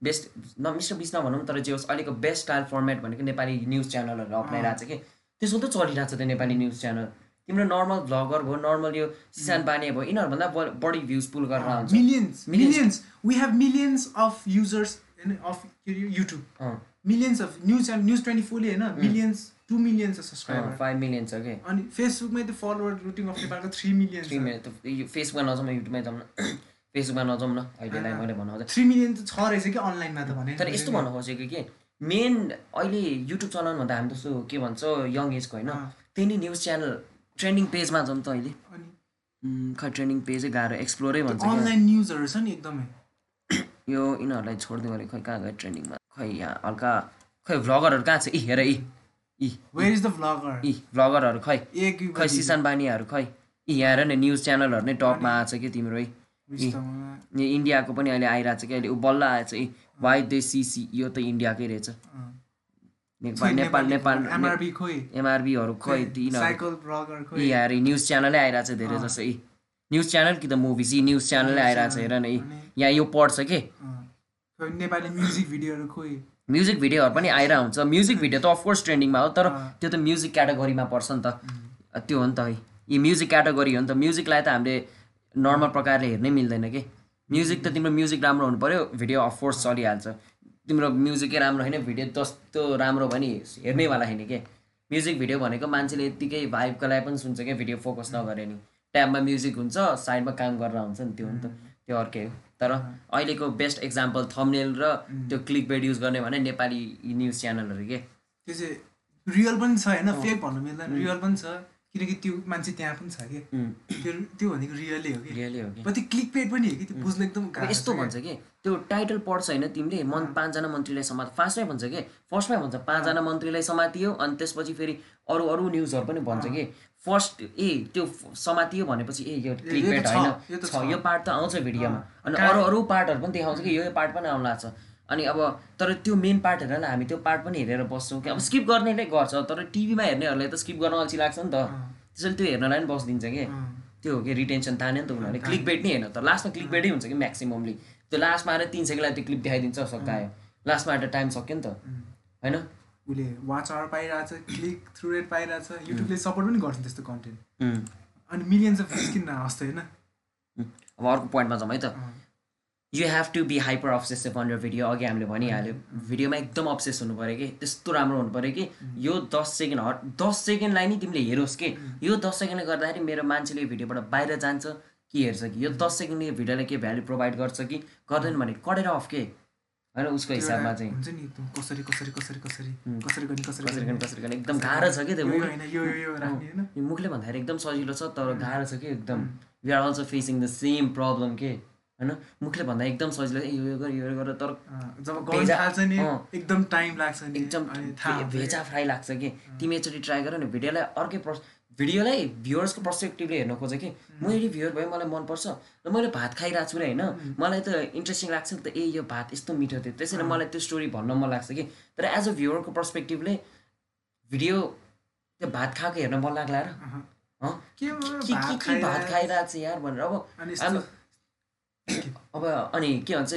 बेस्ट न मिस्टर बिस नभनौँ तर जे होस् अहिलेको बेस्ट स्टाइल फर्मेट भनेको नेपाली न्युज च्यानलहरू अप्नाइरहेको छ कि? त्यसो त चलिरहेको छ त्यो नेपाली न्युज च्यानल तिम्रो नर्मल भ्लगर भयो नर्मल यो सिसान बानी भयो यिनीहरूभन्दा बढी भ्युज पुल गरेर आउँछ। Millions. Millions we have millions of users of YouTube millions of news news twenty फोरले होइन? मिलियन्स टु मिलियन्स छ अँ, सब्सक्राइबर फाइभ मिलियन छ कि अनि फेसबुकमै त फलोवर रुटिङ अफ नेपालको थ्री मिलियन थ्री मिलियन त यो फेसबुकमा नजाउँ न युट्युबमै जाउँ न। फेसबुकमा नजाउँ न अहिलेलाई मैले भन्नु खोजेँ। थ्री मिलियन त छ रहेछ कि अनलाइनमा त भने? तर यस्तो भन्नु खोजेको कि मेन अहिले युट्युब चलाउनुभन्दा हामी जस्तो के भन्छ यङ एजको होइन। त्यही नै न्युज च्यानल ट्रेन्डिङ पेजमा जाउँ त अहिले। खै ट्रेन्डिङ पेजै गाह्रो एक्सप्लोरै भन्छ। अनलाइन न्युजहरू छ नि एकदमै। यो यिनीहरूलाई छोडिदिउँ अरे खै कहाँ गयो ट्रेन्डिङमा खै यहाँ हल्का खै भ्लगरहरू कहाँ छ? यी हेर यी यी इज द भ्लगर यी भ्लगरहरू खै। खै सिसान बानीहरू खै। यी यहाँ न न्युज च्यानलहरू नै टपमा आएको छ कि तिम्रो है? यो इन्डियाको पनि अहिले आइरहेको छ कि? अहिले ऊ बल्ल आएछ यी वाइ दे सिसी यो त इन्डियाकै रहेछ। नेपाल नेपाल एमआरबीहरू खै? तिनीहरू यी यहाँ न्युज च्यानलै आइरहेको छ धेरै जस्तो यी न्युज च्यानल कि त मुभिज यी न्युज च्यानलै आइरहेको छ हेर न यी यहाँ यो पढ्छ कि? नेपाली म्युजिक भिडियोहरू खोइ म्युजिक भिडियोहरू पनि आइरहेको हुन्छ। म्युजिक भिडियो त अफकोर्स ट्रेन्डिङमा हो तर। त्यो त म्युजिक क्याटेगोरीमा पर्छ नि त। त्यो हो नि त है। यी म्युजिक क्याटेगोरी हो नि त। म्युजिकलाई त हामीले नर्मल प्रकारले हेर्नै मिल्दैन कि। म्युजिक त तिम्रो म्युजिक राम्रो हुनु पऱ्यो भिडियो अफकोर्स चलिहाल्छ। तिम्रो म्युजिकै राम्रो होइन भिडियो जस्तो राम्रो भयो नि हेर्नैवाला होइन के। म्युजिक भिडियो भनेको मान्छेले यत्तिकै भाइबको लागि पनि सुन्छ क्या भिडियो फोकस नगरे नि। ट्याबमा म्युजिक हुन्छ साइडमा काम गरेर हुन्छ नि त्यो हो नि त। त्यो अर्कै हो। तर अहिलेको बेस्ट एक्जाम्पल थम्नेल र त्यो क्लिक बेड युज गर्ने भने नेपाली न्युज च्यानलहरू के? त्यो चाहिँ रियल पनि छ होइन फेक भन्नु मिल्दैन रियल पनि छ किनकि त्यो मान्छे त्यहाँ पनि छ कि? त्यो त्यो भनेको रियलै हो कि? रियली हो कि? क्लिक पेड पनि हो कि त्यो बुझ्न एकदम यस्तो भन्छ कि? त्यो टाइटल पढ्छ होइन तिमीले मन पाँचजना मन्त्रीलाई समात फार्स्टमै भन्छ कि? फर्स्टमै भन्छ पाँचजना मन्त्रीलाई समातियो अनि त्यसपछि फेरि अरू अरू न्युजहरू पनि भन्छ कि? फर्स्ट ए त्यो समातियो भनेपछि ए यो क्लिक यो त बेट छ, होइन। यो त छ। यो पार्ट त आउँछ भिडियोमा। अनि अरू अरू पार्टहरू पनि देखाउँछ कि यो पार्ट पनि आउनु लाग्छ अनि अब तर त्यो मेन पार्ट हेरेर हामी त्यो पार्ट पनि हेरेर बस्छौँ कि। अब स्किप गर्नेले गर्छ तर टिभीमा हेर्नेहरूलाई त स्किप गर्न अल्छी लाग्छ नि त। त्यसैले त्यो हेर्नलाई पनि बसिदिन्छ कि। त्यो हो कि रिटेन्सन तान्यो नि त उनीहरूले। क्लिक बेट नै हेर्न तर लास्टमा क्लिक बेटै हुन्छ कि म्याक्सिममली त्यो लास्टमा आएर तिन सेकेन्डलाई त्यो क्लिप देखाइदिन्छ सकायो। लास्टमा आएर टाइम सक्यो नि त। होइन? उसले वाच आवर पाइरहेछ क्लिक थ्रु रेट पाइरहेछ युट्युबले सपोर्ट पनि गर्छ त्यस्तो कन्टेन्ट अनि मिलियन्स अफ किन नहोस् त होइन। अब अर्को पोइन्टमा जाउँ है त। You have to be hyper obsessive on your video अघि हामीले भनिहाल्यो। भिडियोमा एकदम अब्सेस हुनु पऱ्यो कि त्यस्तो राम्रो हुनु पऱ्यो कि यो दस सेकेन्ड हट दस सेकेन्डलाई नि तिमीले हेरोस् कि। यो दस सेकेन्डले गर्दाखेरि मेरो मान्छेले यो भिडियोबाट बाहिर जान्छ कि हेर्छ कि? यो दस सेकेन्डले भिडियोलाई के भ्याल्यु प्रोभाइड गर्छ कि? गर्दैन भने कटेर अफ के? होइन उसको हिसाबमा चाहिँ। हुन्छ नि एकदम कसरी कसरी कसरी कसरी कसरी गर्ने कसरी कसरी गर्ने। कसरी गर्ने। एकदम गाह्रो छ कि त्यो होइन यो मुखले भन्दाखेरि एकदम सजिलो छ तर गाह्रो छ कि एकदम। We are also facing the same problem के? होइन? मुखले भन्दा एकदम सजिलो यो यो गर यो गर तर। एकदम टाइम लाग्छ एकदम अनि थाहा भे- हुन्छ। भेजा फ्राई लाग्छ कि? तिमी एकचोटि ट्राई गर न भिडियोलाई अर्कै पर्स भिडियोलाई भ्युवर्सको पर्सपेक्टिभले हेर्न खोज कि म यदि भ्युवर भए मलाई मनपर्छ र मैले भात खाइरहेको छु अरे होइन? मलाई त इन्ट्रेस्टिङ लाग्छ नि त ए यो भात यस्तो मिठो थियो। त्यसैले मलाई त्यो स्टोरी भन्न मन लाग्छ कि। तर एज अ भ्युवरको पर्सपेक्टिभले भिडियो त्यो भात खाएको हेर्न मन लाग्ला र। भयो, भात खाइरहेको छ? यार भनेर अब अब अनि के भन्छ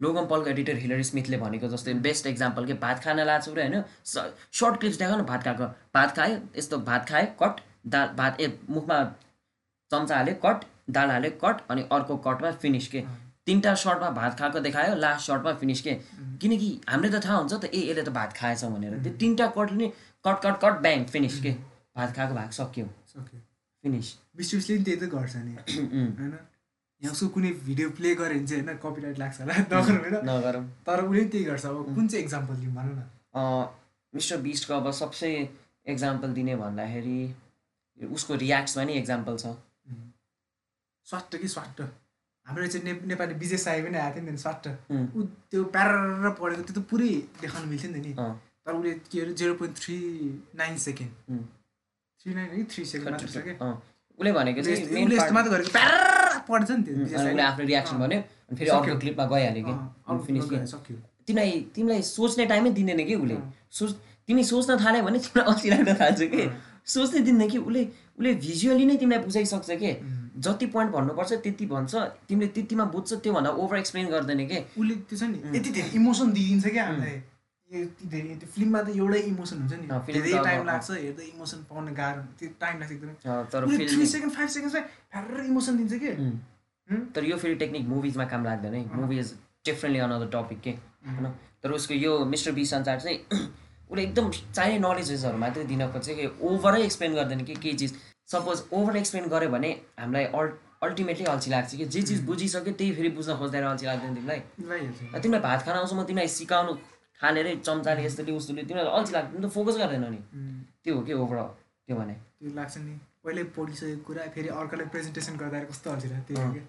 यी लोगन पलको एडिटर हिलरी स्मिथले भनेको जस्तै बेस्ट एक्जाम्पल के भात खान लाएको रे होइन? सर्ट क्लिप्स देखाउ न भात खाएको। भात खायो यस्तो भात खायो कट दाल भात ए मुखमा चम्चा हाल्यो कट दाल हाल्यो कट अनि अर्को कटमा फिनिस के। तिनवटा सर्टमा भात खाएको देखायो लास्ट सर्टमा फिनिस के। किनकि हामीले त थाहा हुन्छ त ए यसले त भात खाएछ भनेर। त्यो तिनवटा कटले नि cut cut cut bang finish के। भात खाएको भाग सक्यो। सक्यो। फिनिस नि त्यही त गर्छ नि। होइन? यहाँ उसको कुनै भिडियो प्ले गऱ्यो भने चाहिँ होइन कपिराइट लाग्छ होला नगरौँ होइन। नगरौँ। तर उसले पनि त्यही गर्छ अब कुन चाहिँ इक्जाम्पल दिउँ भनौँ न? मिस्टर बिस्टको अब सबसे एक्जाम्पल दिने भन्दाखेरि उसको रियाक्ट्समा नि एक्जाम्पल छ। स्वाट कि स्वाट हाम्रो चाहिँ ने नेपाली विजय साई पनि आएको थियो नि स्वाट ऊ त्यो प्यार पढेको त्यो त पुरै देखाउनु मिल्थ्यो नि त नि। तर उसले के अरे zero point three nine second three nine है थ्री सेकेन्ड मात्र छ क्या अँ, उसले भनेको चाहिँ पढ्छ नि त्यो। आफ्नो रियाक्सन भन्यो अनि फेरि। अर्को क्लिपमा गइहाल्यो कि फिनिस सक्यो। तिमीलाई तिमीलाई सोच्ने टाइमै दिँदैन कि उसले। सोच तिमी सोच्न थाल्यो भने तिमीलाई अल्छी लाग्न थाल्छ कि। सोच्नै दिँदैन कि उसले उसले भिजुअली नै तिमीलाई बुझाइसक्छ कि। जति पोइन्ट भन्नुपर्छ त्यति भन्छ। तिमीले त्यतिमा बुझ्छ त्योभन्दा ओभर एक्सप्लेन गर्दैन कि। उसले त्यो छ नि यति धेरै इमोसन दिइदिन्छ क्या हामीलाई। यति धेरै त्यो फिल्ममा त एउटै इमोसन हुन्छ नि। धेरै टाइम। लाग्छ हेर्दै इमोसन पाउन गाह्रो त्यो टाइम लाग्छ एकदमै। थ्री सेकेन्ड फाइभ सेकेन्डमा फ्यार इमोसन दिन्छ कि? तर यो फेरि टेक्निक मुभिजमा काम लाग्दैन है। Movie is differently another topic के? होइन? तर उसको यो मिस्टर बी संसार चाहिँ उसले एकदम चाहिने नलेजेसहरू मात्रै दिन खोज्छ कि? ओभरै एक्सप्लेन गर्दैन कि के चिज। सपोज ओभर एक्सप्लेन गऱ्यो भने हामीलाई अल् अल्टिमेटली अल्छी लाग्छ कि जे चिज बुझिसक्यो त्यही फेरि बुझ्न खोज्दैन अल्छी लाग्दैन तिमीलाई। तिमीलाई भात खान आउँछ म तिमीलाई सिकाउनु थालेरै चम्चाले यस्तोले उस्तोले तिमीलाई अल्छी लाग्छ तिमी त फोकस गर्दैन नि। त्यो हो कि ओभरअल त्यो भने। त्यो लाग्छ नि। पहिल्यै पढिसकेको कुरा फेरि अर्कोलाई प्रेजेन्टेसन गर्दाखेरि कस्तो अल्छी लाग्छ त्यही हो अँ। क्या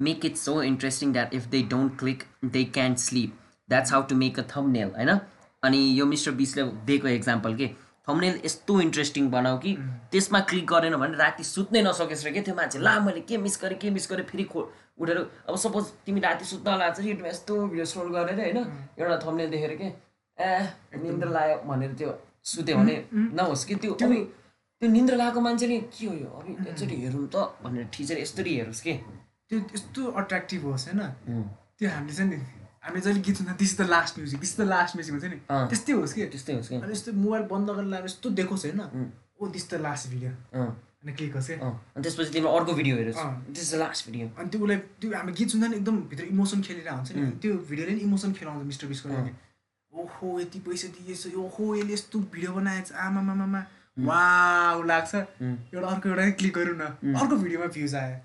make it so interesting that if they don't click they can't sleep. That's how to make a thumbnail होइन? अनि यो मिस्टर बिसले दिएको एक्जाम्पल के? थम्नेल यस्तो इन्ट्रेस्टिङ बनाऊ कि त्यसमा क्लिक गरेन भने राति सुत्नै नसकेछ रे के त्यो मान्छे? ला मैले के मिस गरेँ के मिस गरेँ? फेरि खो उठेर अब सपोज तिमी राति सुत्न लाग्छ युट्युबमा यस्तो भिडियो स्क्रोल गरेर होइन? एउटा थम्नेल देखेर के? ए निन्द्रा लाग्यो भनेर त्यो सुत्यो भने नहोस् कि त्यो त्यो निन्द्रा लागेको मान्छेले के हो यो? अब एकचोटि हेरौँ त भनेर ठिचेर यस्तरी हेरोस् के? त्यो यस्तो अट्र्याक्टिभ होस् होइन? त्यो हामीले चाहिँ नि हामीले जहिले गीत सुन्छ this the last music this the last music हुन्छ नि। त्यस्तै होस् कि? त्यस्तै होस् कि? अनि यस्तो मोबाइल बन्द गरेर लाएर यस्तो देखोस् होइन. Oh this the last video अनि क्लिक होस् क्या अनि त्यसपछि तिम्रो अर्को भिडियो हेरोस्। दिस द लास्ट भिडियो अनि त्यो उसलाई त्यो हामी गीत सुन्दा नि एकदम भित्र इमोसन खेलेर हुन्छ नि. त्यो भिडियोले नि इमोसन खेलाउँछ मिस्टर बिसको ओहो यति पैसा दिएछ ओहो यसले यस्तो भिडियो बनाएछ। आमा मामा वाउ लाग्छ. एउटा अर्को एउटा क्लिक गरौँ न। अर्को भिडियोमा भ्युज आयो।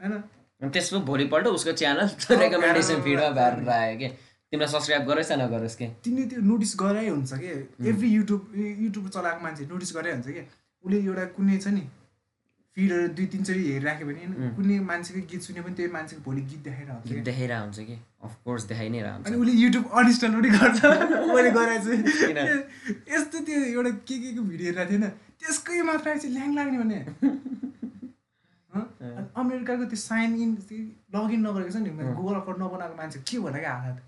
होइन? त्यसको भोलिपल्ट उसको च्यानल रेकमेन्डेसन फिडमा भएर आयो कि? तिमीलाई सब्सक्राइब गरोस् या नगरोस् के? तिमीले त्यो नोटिस गराइ हुन्छ कि? एभ्री युट्युब युट्युब चलाएको मान्छे नोटिस गराइ हुन्छ कि? उसले एउटा कुनै छ नि फिडहरू दुई तिनचोटि हेरिराख्यो भने होइन, कुनै मान्छेको गीत सुन्यो भने त्यही मान्छेको भोलि गीत देखाएर हुन्छ देखाइरहेको हुन्छ कि? अफकोर्स देखाइ नै रहन्छ। अनि उसले युट्युब अनइन्स्टल पनि गर्छ। मैले गराएको? छु। यस्तो त्यो एउटा के के को भिडियो हेरेको थिएन त्यसकै मात्र चाहिँ ल्याङ लाग्ने भने। अमेरिकाको त्यो साइन इन लगइन नगरेको छ नि गुगल अकाउन्ट नबनाएको मान्छे के क्या हालत?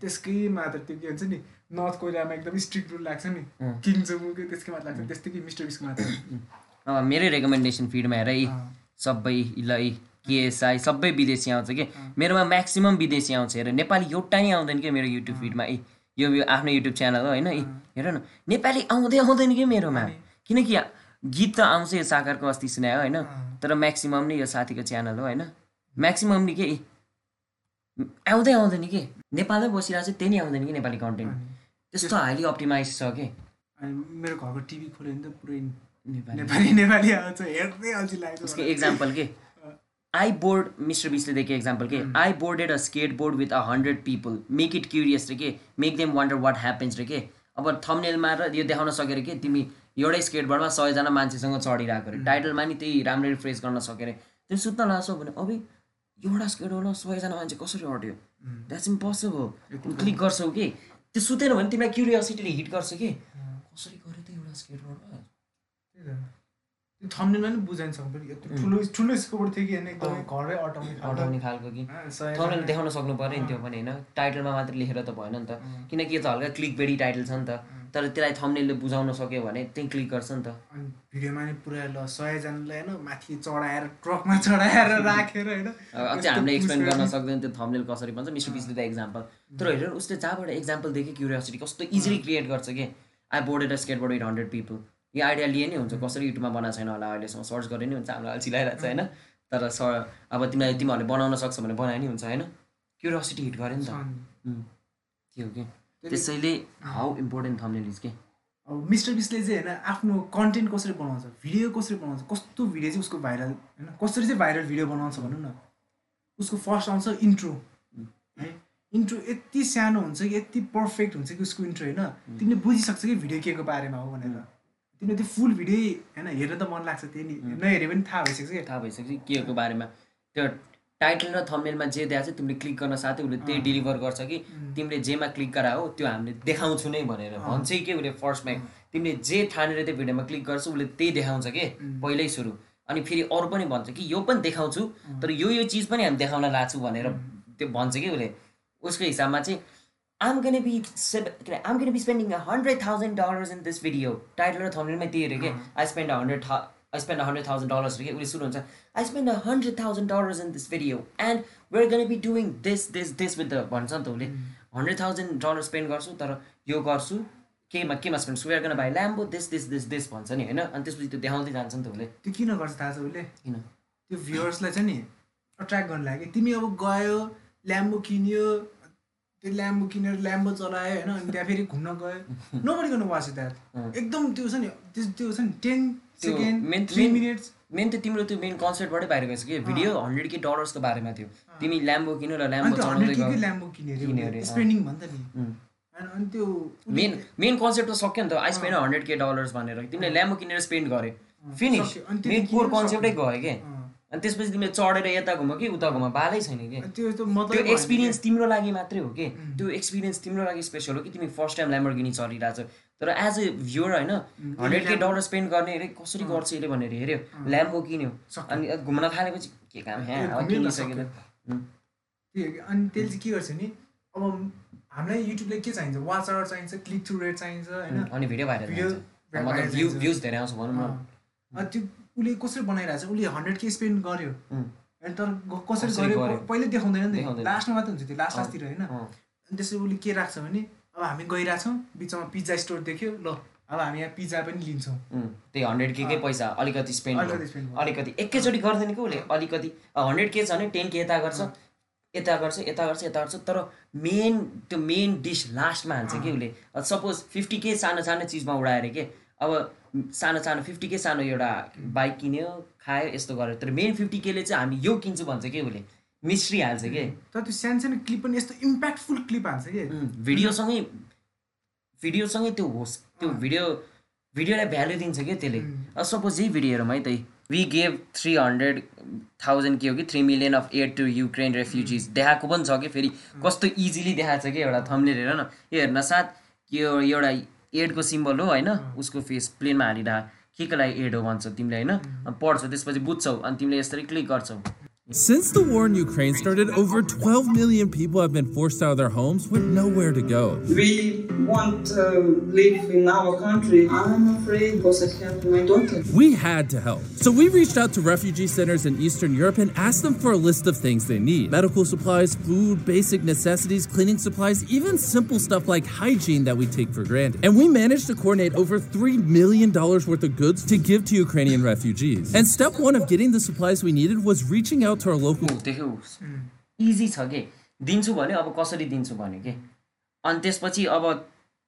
त्यसकै मात्र त्यो के भन्छ नि नर्थ कोरियामा एकदम स्ट्रिक्ट रुल लाग्छ नि। किङ जोमुको त्यसकै मात्र लाग्छ त्यस्तै कि मिस्टर बिसको मात्र। मेरै रेकमेन्डेसन फिडमा हेर यी। सबै ल केएसआई सबै विदेशी आउँछ कि। मेरोमा म्याक्सिमम् विदेशी आउँछ हेर। नेपाली एउटा नै आउँदैन कि मेरो युट्युब फिडमा ए। यो आफ्नो युट्युब च्यानल हो होइन ए। हेर न नेपाली आउँदै आउँदैन कि मेरोमा? किनकि गीत त आउँछ यो सागरको अस्ति सुनायो होइन? तर म्याक्सिमम् नै यो साथीको च्यानल हो होइन? म्याक्सिमम् नि के? आउँदै आउँदैन कि? नेपालमै बसिरहेको छ त्यही नै आउँदैन कि नेपाली कन्टेन्ट त्यस्तो हाइली अप्टिमाइज छ कि? मेरो घरको टिभी खोल्यो भने त पुरै नेपाली। नेपाली नेपाली आउँछ हेर्दै अल्छी लाग्छ। उसको एक्जाम्पल के? आई बोर्ड मिस्टर बिसले दिएको एक्जाम्पल के? I boarded a skateboard with a hundred people make it curious रे के? Make them wonder what happens रे के? अब थम्नेलमा र यो देखाउन सकेर के? तिमी एउटै स्केटबोर्डमा सयजना मान्छेसँग चढिरहेको अरे। टाइटलमा नि त्यही राम्ररी फ्रेस गर्न सकेर त्यो सुत्न लाग्छौ भने अबे एउटा स्केटबोर्डमा सयजना मान्छे कसरी अट्यो? द्याट्स इम्पोसिबल क्लिक गर्छौ कि? त्यो सुतेन भने तिमीलाई क्युरियोसिटीले हिट गर्छ कि? कसरी गर्यो त एउटा स्केटबोर्डमा? थम्नेलमा नि बुझाइन सक्नु पनि। यत्रो ठुलो ठुलो स्कोर थियो कि होइन एकदमै घरै अटाउने। अटाउने खालको कि। थम्नेल देखाउन सक्नु पऱ्यो नि त्यो पनि होइन? टाइटलमा मात्रै लेखेर त भएन नि त। किनकि यो त हल्का क्लिक बेडी टाइटल छ नि त। तर त्यसलाई थम्नेलले बुझाउन सक्यो भने त्यहीँ क्लिक गर्छ नि त। अनि भिडियोमा नि पुरा ल सयजनालाई होइन माथि चढाएर ट्रकमा चढाएर राखेर होइन। अझै हामीले एक्सप्लेन गर्न सक्दैन त्यो थम्नेल कसरी भन्छ मिस्टर पिसले त एक्जाम्पल तर हेर उसले जहाँबाट एक्जाम्पल देख्यो क्युरियोसिटी कस्तो इजिली क्रिएट गर्छ कि? I boarded skateboard with hundred people यो आइडिया लिए नै हुन्छ। कसरी युट्युबमा बनाएको छैन होला अहिलेसम्म सर्च गरे नै हुन्छ। हामीलाई अल्छिलाइरहेको छ होइन? तर स अब तिमीलाई तिमीहरूले बनाउन सक्छ भने बनाए नि हुन्छ होइन? क्युरियोसिटी हिट गऱ्यो नि त। त्यो के? त्यसैले हाउ इम्पोर्टेन्ट थम्नेल इज के? अब मिस्टर बिसले चाहिँ होइन आफ्नो कन्टेन्ट कसरी बनाउँछ भिडियो कसरी बनाउँछ कस्तो भिडियो चाहिँ उसको भाइरल होइन कसरी चाहिँ भाइरल भिडियो बनाउँछ भनौँ न। उसको फर्स्ट आउँछ इन्ट्रो है। इन्ट्रो यति सानो हुन्छ कि यति पर्फेक्ट हुन्छ कि उसको इन्ट्रो होइन। तिमीले बुझिसक्छ कि भिडियो के को बारेमा हो भनेर। तिमीले त्यो फुल भिडियो होइन हेर्न त मन लाग्छ त्यही नि नहेरे पनि थाहा भइसक्छ कि। थाहा भइसक्यो के को बारेमा। त्यो टाइटल र थम्नेलमा जे देखाएको छ तिमीले क्लिक गर्न साथै उसले त्यही डेलिभर गर्छ कि तिमीले जेमा क्लिक गरायो त्यो हामीले देखाउँछु नै भनेर। भन्छ कि उसले फर्स्टमा तिमीले जे ठानेर त्यो भिडियोमा क्लिक गर्छ उसले त्यही देखाउँछ कि पहिल्यै सुरु। अनि फेरि अरू पनि भन्छ कि यो पनि देखाउँछु तर यो यो चिज पनि हामी देखाउन लाग्छु भनेर त्यो भन्छ कि उसले उसको हिसाबमा चाहिँ I'm gonna be save I'm gonna be spending hundred thousand dollars in this video title र थम्नेलमै त्यही अरे कि I spend hundred thou I spend hundred thousand dollars अरे कि उसले सुरु हुन्छ I spend hundred thousand dollars in this video and where gonna be doing this this this with the भन्छ नि त उसले हन्ड्रेड थाउजन्ड डलर स्पेन्ड गर्छु तर यो गर्छु केमा केमा spend we're gonna buy Lambo this this this this भन्छ नि होइन अनि त्यसपछि त्यो देखाउँदै जान्छ नि त उसले त्यो किन गर्छ थाहा छ उसले? किन? त्यो भ्युवर्सलाई चाहिँ नि अट्र्याक्ट गर्नु लागि। त्यमी अब गयो ल्याम्बो किन्यो त्यो ल्याम्बो किनेर ल्याम्बो चलायो होइन अनि त्यहाँ फेरि घुम्न गयो। नोबडी गर्नु वाच द्याट एकदम त्यो छ नि त्यो त्यो छ नि टेन मिनट्स मेन त तिम्रो त्यो मेन कन्सेप्टबाटै बाहिर गएछ कि? भिडियो हन्ड्रेड के डलर्सको बारेमा थियो। तिमी ल्याम्बो किन्यो र ल्याम्बो किन्यो अरे अनि त्यो मेन मेन कन्सेप्ट त सक्यो नि त। आई स्पेन्ड हन्ड्रेड के डलर्स भनेर। तिमीले ल्याम्बो किनेर स्पेन्ड गरे। फिनिस मेन कोर कन्सेप्टै। गयो कि। अनि त्यसपछि तिमीले चढेर यता घुम कि उता घुम? बालै छैन कि? त्यो एक्सपिरियन्स तिम्रो लागि मात्रै हो कि. त्यो एक्सपिरियन्स तिम्रो लागि स्पेसल हो कि? तिमी फर्स्ट टाइम ल्याम्बोर्गिनी चलिरहेको छ तर एज ए भ्युर होइन हन्ड्रेड के डलर स्पेन्ड गर्ने अरे कसरी गर्छ यसले भनेर हेऱ्यो। ल्याम्बो किन्यो। सक्यो। अनि घुम्न थालेपछि के काम? ए, ह्या अब घुम्यो नि त किनिसक्यो त सक्यो। त्यो अनि त्यसले चाहिँ के गर्छ नि अब हामीलाई युट्युबले के चाहिन्छ? वाच आवर चाहिन्छ क्लिक थ्रु रेट चाहिन्छ होइन? अनि भिडियो भाइरल। भ्युज धेरै आउँछ भनौँ न। त्यो उसले कसरी बनाइरहेको छ उसले हन्ड्रेड के स्पेन्ड गर्यो. अनि तर कसरी गर्यो? पहिले देखाउँदैन नि। लास्टमा मात्रै हुन्छ त्यो लास्ट। लास्टतिर होइन। अनि त्यसरी उसले के राख्छ भने अब हामी गइरहेछौँ बिचमा पिज्जा स्टोर देख्यो। ल अब हामी यहाँ पिज्जा पनि लिन्छौँ। त्यही हन्ड्रेड के। पैसा अलिकति स्पेन्ड अलिकति एकैचोटि गर्दैन कि उसले अलिकति। हन्ड्रेड के छ भने टेन के यता गर्छ। यता गर्छ यता गर्छ यता गर्छ। तर मेन त्यो मेन डिस लास्टमा हाल्छ कि उसले? सपोज फिफ्टी के सानो सानो चिजमा उडाएर के? अब सानो सानो फिफ्टी के सानो एउटा बाइक किन्यो खायो यस्तो गर्यो। तर मेन फिफ्टी केले चाहिँ हामी यो किन्छु भन्छ कि उसले? मिस्ट्री हाल्छ कि? तर त्यो सानो सानो क्लिप पनि यस्तो इम्प्याक्टफुल क्लिप हाल्छ कि? भिडियोसँगै भिडियोसँगै त्यो होस् त्यो। भिडियो भिडियोलाई भ्यालु दिन्छ क्या त्यसले? सपोज यही भिडियो हेरौँ है त we gave three hundred thousand के हो कि three million of aid to Ukraine refugees देखाएको पनि छ कि फेरि? कस्तो इजिली देखाएको छ कि एउटा थम्नेल हेर न। यो हेर्न साथ यो एउटा एडको सिम्बल हो होइन? उसको फेस प्लेनमा हालिरह। के को लागि एड हो भन्छ तिमीले होइन? पढ्छौ त्यसपछि बुझ्छौ अनि तिमीले यसरी क्लिक गर्छौ। Since the war in Ukraine started, over 12 million people have been forced out of their homes with nowhere to go. We want to live in our country. I'm afraid because I have my daughter. We had to help. So we reached out to refugee centers in Eastern Europe and asked them for a list of things they need medical supplies, food, basic necessities, cleaning supplies, even simple stuff like hygiene that we take for granted. And we managed to coordinate over $3 million worth of goods to give to Ukrainian refugees. And step one of getting the supplies we needed was reaching out to our local देख्यौ easy छ कि दिन्छु भने अब कसरी दिन्छु भने कि अनि त्यसपछि अब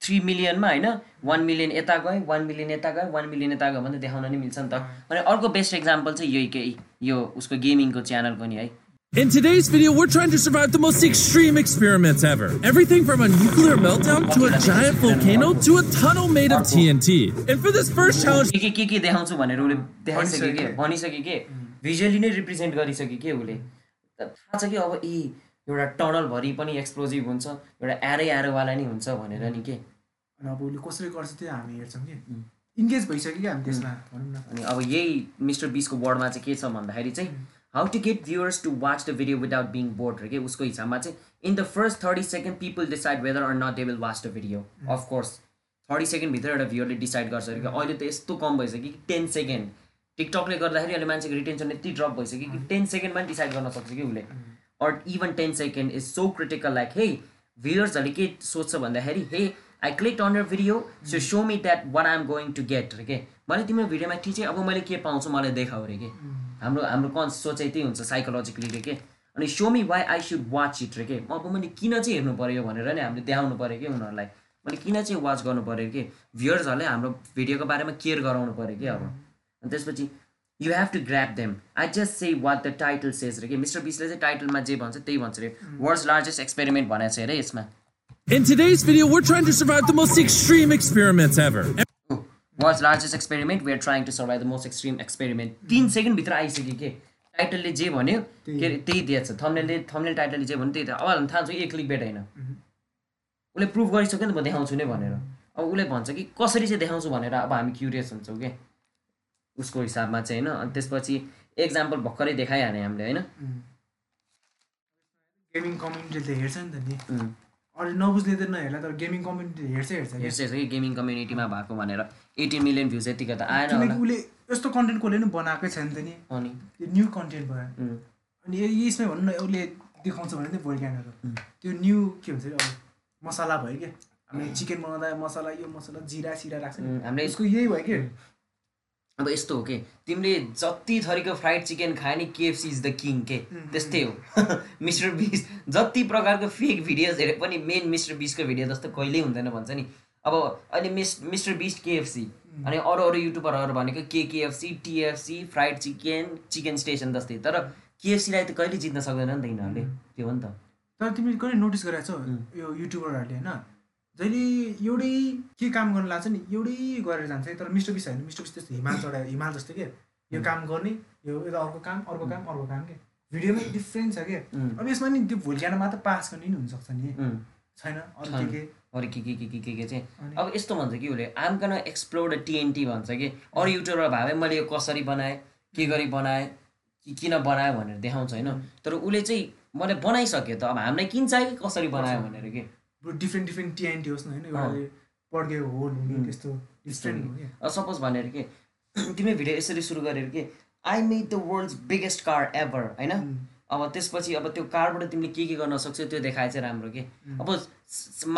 three मिलियनमा होइन वान मिलियन यता गयो वान मिलियन यता गयो वान मिलियन यता गयो भने देखाउन नि मिल्छ नि त। अनि अर्को बेस्ट एक्जाम्पल चाहिँ यही केही यो उसको गेमिङको च्यानलको नि है। In today's video, we're trying to survive the most extreme experiments ever. Everything from a nuclear meltdown to a giant volcano to a tunnel made of TNT. And for this first challenge, के के के के देखाउँछु भनेर उसले देखाइसक्यो के? भनिसक्यो। कि? Visually नै रिप्रेजेन्ट गरिसक्यो कि उसले? थाहा छ कि अब ए एउटा टनलभरि पनि एक्सप्लोजिभ हुन्छ एउटा एरै एरोवाला नि हुन्छ भनेर नि के? अब उसले कसरी गर्छ त्यो हामी हेर्छौँ कि। इन्गेज भइसक्यो कि हामी त्यसमा भनौँ न। अनि अब यही मिस्टर बिसको वर्डमा चाहिँ के छ भन्दाखेरि चाहिँ how to get viewers to watch the video without being bored के उसको हिसाबमा चाहिँ in the first thirty second people decide whether or not they will watch the video of course thirty सेकेन्डभित्र एउटा भ्युरले डिसाइड गर्छ अरे कि अहिले त यस्तो कम भइसक्यो कि टेन सेकेन्ड टिकटकले गर्दाखेरि अहिले मान्छेको रिटेन्सन यति ड्रप भइसक्यो कि टेन सेकेन्डमा पनि डिसाइड गर्न सक्छ कि उसले। Or even ten second is so critical like hey भ्युयर्सहरूले के सोध्छ भन्दाखेरि hey I click on your video so so me that what I am going to get अरे के मैले तिम्रो भिडियोमा ठिक चाहिँ अब मैले के पाउँछु मलाई देखाऊ अरे के? हाम्रो हाम्रो कन् सोचाइ त्यही हुन्छ साइकोलोजिकली रे के? अनि so me why I should watch it रे के? अब मैले किन चाहिँ हेर्नु पऱ्यो भनेर नि हामीले देखाउनु पऱ्यो कि उनीहरूलाई? मैले किन चाहिँ वाच गर्नु पऱ्यो कि? भ्युयर्सहरूले हाम्रो भिडियोको बारेमा केयर गराउनु पऱ्यो कि अब? अनि त्यसपछि you have to grab them I just say what the title says रे कि? मिस्टर बिसले चाहिँ टाइटलमा जे भन्छ त्यही भन्छ रे। वर्ल्ड्स लार्जेस्ट एक्सपेरिमेन्ट भनेको छ अरे यसमा। In today's video, we're trying to survive the most extreme experiments ever. World's largest experiment we are trying to survive the most extreme experiment तिन सेकेन्डभित्र आइसक्यो के? टाइटलले जे भन्यो के अरे त्यही दिएछ। थम्नेलले थम्नेल टाइटलले जे भन्यो त्यही त। अब थाहा छ एक क्लिक बेट होइन। उसले प्रुभ गरिसक्यो नि त म देखाउँछु नै भनेर। अब उसले भन्छ कि कसरी चाहिँ देखाउँछु भनेर अब हामी क्युरियस हुन्छौँ क्या उसको हिसाबमा चाहिँ होइन। अनि त्यसपछि एक्जाम्पल भर्खरै देखाइहाल्यो हामीले होइन? गेमिङ कम्युनिटीले हेर्छ नि त नि. अरू नबुझ्ने त नहेर्ला तर गेमिङ कम्युनिटी हेर्छ हेर्छ। हेर्छ हेर्छ कि गेमिङ कम्युनिटीमा भएको भनेर एटिन मिलियन भ्युज यतिको त आएन किनकि उसले यस्तो कन्टेन्ट कसले पनि बनाएकै छैन त नि। अनि? त्यो न्यू कन्टेन्ट भयो। अनि यसमै भनौँ न उसले देखाउँछ भने चाहिँ भोइज्ञानहरू त्यो न्यू के भन्छ अरे अब मसला भयो क्या। हामीले चिकन बनाउँदा मसला यो मसला जिरा सिरा राख्छ हामीले उसको यही भयो कि। अब यस्तो हो कि तिमीले जति थरीको फ्राइड चिकन खायो नि केएफसी इज द किङ के? त्यस्तै हो। मिस्टर बिस जति प्रकारको फेक भिडियोज हेरे पनि मेन मिस्टर बिसको भिडियो जस्तो कहिल्यै हुँदैन भन्छ नि। अब अहिले मिस मिस्टर बिस केएफसी अनि अरू अरू युट्युबरहरू भनेको के KFC TFC fried chicken chicken station जस्तै। तर केएफसीलाई त कहिले जित्न सक्दैन नि त यिनीहरूले त्यो हो नि त। तर तिमीले कहिले नोटिस गरेको छौ यो युट्युबरहरूले होइन? जहिले एउटै के काम गर्न लाग्छ नि एउटै गरेर जान्छ। तर मिस्टर बिस होइन मिस्टर बिस त्यस्तो हिमाल चढायो हिमाल जस्तो के? यो काम गर्ने यो यता अर्को काम अर्को काम अर्को काम के? भिडियोमै डिफ्रेन्ट छ क्या उम्, अब यसमा नि त्यो भोलिकाना मात्र पास गर्ने नि हुनसक्छ नि। छैन? अरू के के? अरू के के के के के के चाहिँ? अब यस्तो भन्छ कि उसले आम कन एक्सप्लोर टिएनटी भन्छ कि। अरू युट्युबर भए मैले यो कसरी बनाएँ? के गरी बनाएँ? कि किन बनायो भनेर देखाउँछ होइन? तर उसले चाहिँ मैले बनाइसक्यो त अब हामीलाई किन चाहियो कि कसरी बनायो? भनेर कि? बरु डिफ्रेन्ट डिफ्रेन्ट टिएनटी होस् न होइन एउटाले पड्केको होल हुने त्यस्तो डिफ्रेन्ट हो क्या सपोज भनेर कि तिमीले भिडियो यसरी सुरु गरेर कि I made the world's biggest car ever होइन? अब त्यसपछि अब त्यो कारबाट तिमीले के के गर्न सक्छौ त्यो देखाए चाहिँ राम्रो के। अब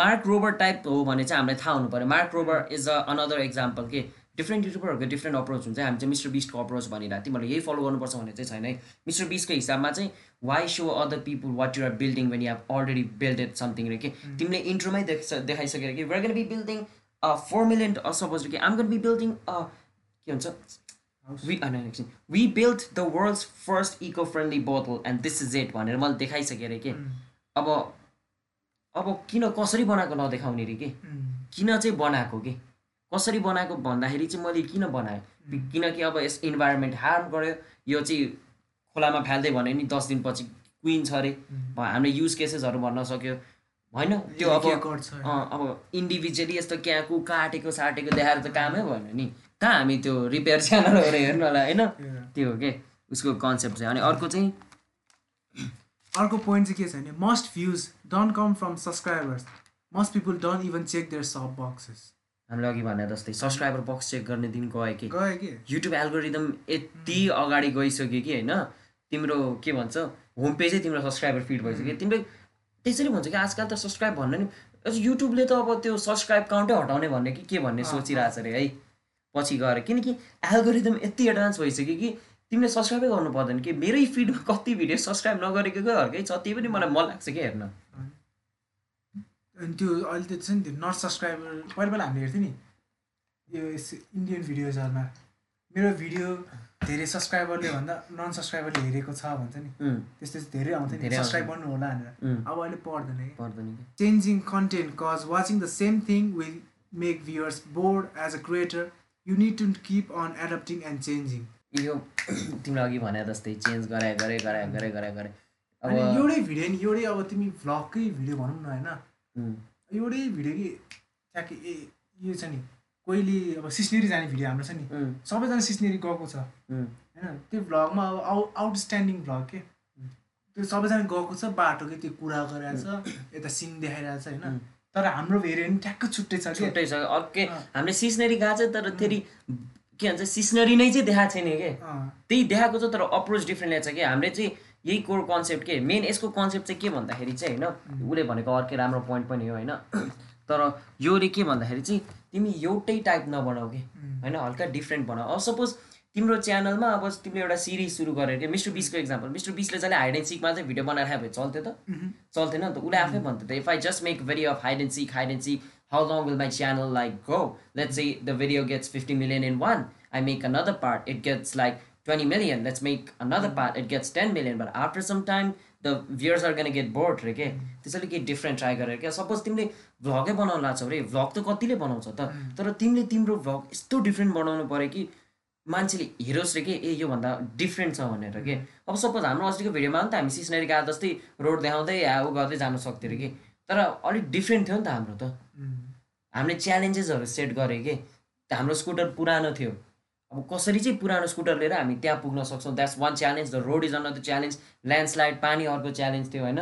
मार्क रोबर टाइप हो भने चाहिँ हामीलाई थाहा हुनु पऱ्यो Mark Rober is a another example के। डिफ्रेन्ट युट्युबरहरूको डिफ्रेन्ट अप्रोच हुन्छ। हामी चाहिँ मिस्टर बिस्टको अप्रोच भनिरहेको तिमीहरूले यही फलो गर्नुपर्छ भन्ने चाहिँ छैन है। मिस्टर बिस्टको हिसाबमा चाहिँ why so other people what you're building when you already builded something रे कि तिमीले इन्ट्रोमै देख देखाइसकेर कि we're gonna be building four million suppose कि आम गन बी बिल्डिङ के हुन्छ? Actually, we built the world's first eco-friendly bottle and this is it भनेर मैले देखाइसकेँ अरे के अब अब किन कसरी बनाएको नदेखाउने रे के? किन चाहिँ बनाएको के? कसरी बनाएको भन्दाखेरि चाहिँ मैले किन बनाएँ? किनकि अब यस इन्भाइरोमेन्ट हार्म गर्यो। यो चाहिँ खोलामा फाल्दै भने नि दस दिनपछि क्विन छ अरे। हामीले युज केसेसहरू भन्न सक्यो। होइन? त्यो अब अब इन्डिभिजुअली यस्तो क्याकु काटेको साटेको देखाएर त कामै भएन नि। कहाँ हामी त्यो रिपेयर च्यानलहरू हेर्नु होला होइन? त्यो हो के? उसको कन्सेप्ट चाहिँ। अनि अर्को चाहिँ अर्को पोइन्ट चाहिँ के छ भने most views don't come from subscribers most people don't even check their sub boxes हामीले अघि भने जस्तै सब्सक्राइबर बक्स चेक गर्ने दिन गयो कि? गयो कि? युट्युब एल्गोरिदम यति अगाडि गइसक्यो कि होइन? तिम्रो के भन्छ होम पेजै तिम्रो सब्सक्राइबर फिड भइसक्यो। तिम्रो त्यसरी भन्छ कि आजकल त सब्सक्राइब भन्नु नि युट्युबले त अब त्यो सब्सक्राइब काउन्टै हटाउने भन्ने कि के भन्ने सोचिरहेको छ अरे है? पछि गएर किनकि एल्गोरिदम यति एडभान्स भइसक्यो कि तिमीले सब्सक्राइबै गर्नु पर्दैन कि मेरै फिडमा कति भिडियो सब्सक्राइब नगरेकोकै छ त्यही पनि मलाई मन लाग्छ कि हेर्न। अनि त्यो अहिले त छ नि त्यो नट सब्सक्राइबर पहिला पहिला हामीले हेर्थ्यौँ नि यो इन्डियन भिडियोजहरूमा मेरो भिडियो धेरै सब्सक्राइबरले भन्दा नन सब्सक्राइबरले हेरेको छ भन्छ नि। त्यस्तो चाहिँ धेरै आउँछ नि। सब्सक्राइब गर्नु होला भनेर। अब अहिले पर्दैन कि पर्दैन कि? Changing content cause watching the same thing will make viewers bored as a creator. You need to keep on adapting and changing यो तिमीले अघि भने जस्तै चेन्ज गराए गरे गराए गरे गरे गरे अनि अब एउटै भिडियो नि एउटै अब तिमी भ्लगकै भिडियो भनौँ न होइन। एउटै भिडियो कि ट्याक्कै ए यो छ नि कोहीले अब सिस्नेरी जाने भिडियो हाम्रो छ नि सबैजना सिस्नेरी गएको छ। होइन त्यो भ्लगमा अब आउ आउटस्ट्यान्डिङ भ्लग के? त्यो सबैजना गएको छ बाटोकै त्यो कुरा गरिरहेको छ यता सिन देखाइरहेको छ होइन तर हाम्रो भेरिएन्ट ट्याक्क छुट्टै छ छुट्टै छ। अर्कै। हामीले सिस्नरी गएको छ तर फेरि के भन्छ सिस्नरी नै चाहिँ देखाएको छैन के? त्यही देखाएको छ तर अप्रोच डिफ्रेन्ट ल्याएको छ कि? हामीले चाहिँ यही कोर कन्सेप्ट के? मेन यसको कन्सेप्ट चाहिँ के भन्दाखेरि चाहिँ होइन उसले भनेको अर्कै राम्रो पोइन्ट पनि हो होइन। तर योले के भन्दाखेरि चाहिँ तिमी एउटै टाइप नबनाऊ कि? होइन हल्का डिफ्रेन्ट बनाऊ। अब सपोज तिम्रो च्यानलमा अब तिमीले एउटा सिरिज सुरु गरेर के? मिस्टर बिसको इक्जाम्पल मिस्टर बिसले चाहिँ हाइड एन्ड सिकमा चाहिँ भिडियो बनाएर भने चल्थ्यो त। चल्थेन नि त। उसले आफै भन्थ्यो त if I just make video of hide and seek hide and seek how long will my channel like go let's say the video gets fifty million in one I make another part. It gets like 20 million let's make another part it gets 10 million but after some time the viewers are gonna get bored रे के त्यसैले केही different try गरेर क्या? Suppose तिमीले भ्लगै बनाउनु लाग्छौ रे vlog त कतिले बनाउँछ त तर तिमीले तिम्रो भ्लग यस्तो डिफ्रेन्ट बनाउनु पऱ्यो कि मान्छेले हेरोस् रे के ए योभन्दा डिफ्रेन्ट छ भनेर के अब सपोज हाम्रो अस्तिको भिडियोमा पनि त हामी सिस्नरी गएको जस्तै रोड देखाउँदै या ऊ गर्दै जानु सक्थ्यो अरे कि? तर अलिक डिफ्रेन्ट थियो नि त हाम्रो त। उम्, हामीले च्यालेन्जेसहरू सेट गरेँ कि? हाम्रो स्कुटर पुरानो थियो। अब कसरी चाहिँ पुरानो स्कुटर लिएर हामी त्यहाँ पुग्न सक्छौँ? That's one challenge the road is another challenge landslide पानी अर्को च्यालेन्ज थियो होइन?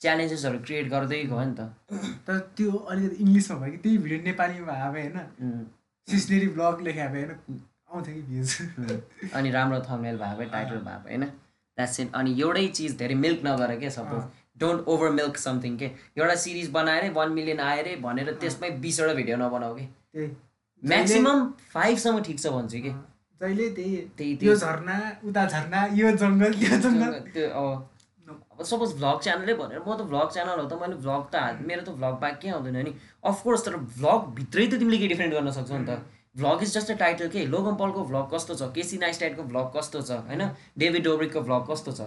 च्यालेन्जेसहरू क्रिएट गर्दै गयो नि त। तर त्यो अलिकति इङ्ग्लिसमा भयो कि त्यही भिडियो नेपालीमा भए होइन? सिस्नेरी ब्लग लेखा भए होइन? आउँथ्यो कि भ्युज। अनि राम्रो थमेल भए भए टाइटल भए भए होइन? द्याट्स इट अनि एउटै चिज धेरै मिल्क नगर के suppose don't over milk something के? एउटा सिरिज बनाएर वान मिलियन आएर भनेर त्यसमै बिसवटा भिडियो नबनाऊ कि? त्यही। म्याक्सिमम् फाइभसम्म ठिक छ भन्छु कि? जहिले त्यही त्यही यो झर्ना उता झर्ना यो जङ्गल त्यो जङ्गल। त्यो अब अब सपोज भ्लग च्यानलै भनेर म त भ्लग च्यानल हो त मैले भ्लग त मेरो त भ्लग बाहेक के आउँदैन नि। अफकोर्स तर भ्लग भित्रै त तिमीले के डिफ्रेन्ट गर्न सक्छौ नि त। Vlog is just a title के लोगन पलको भ्लग कस्तो छ? केसी नाइस्टाइटको भ्लग कस्तो छ? होइन? डेभिड डोब्रिकको भ्लग कस्तो छ?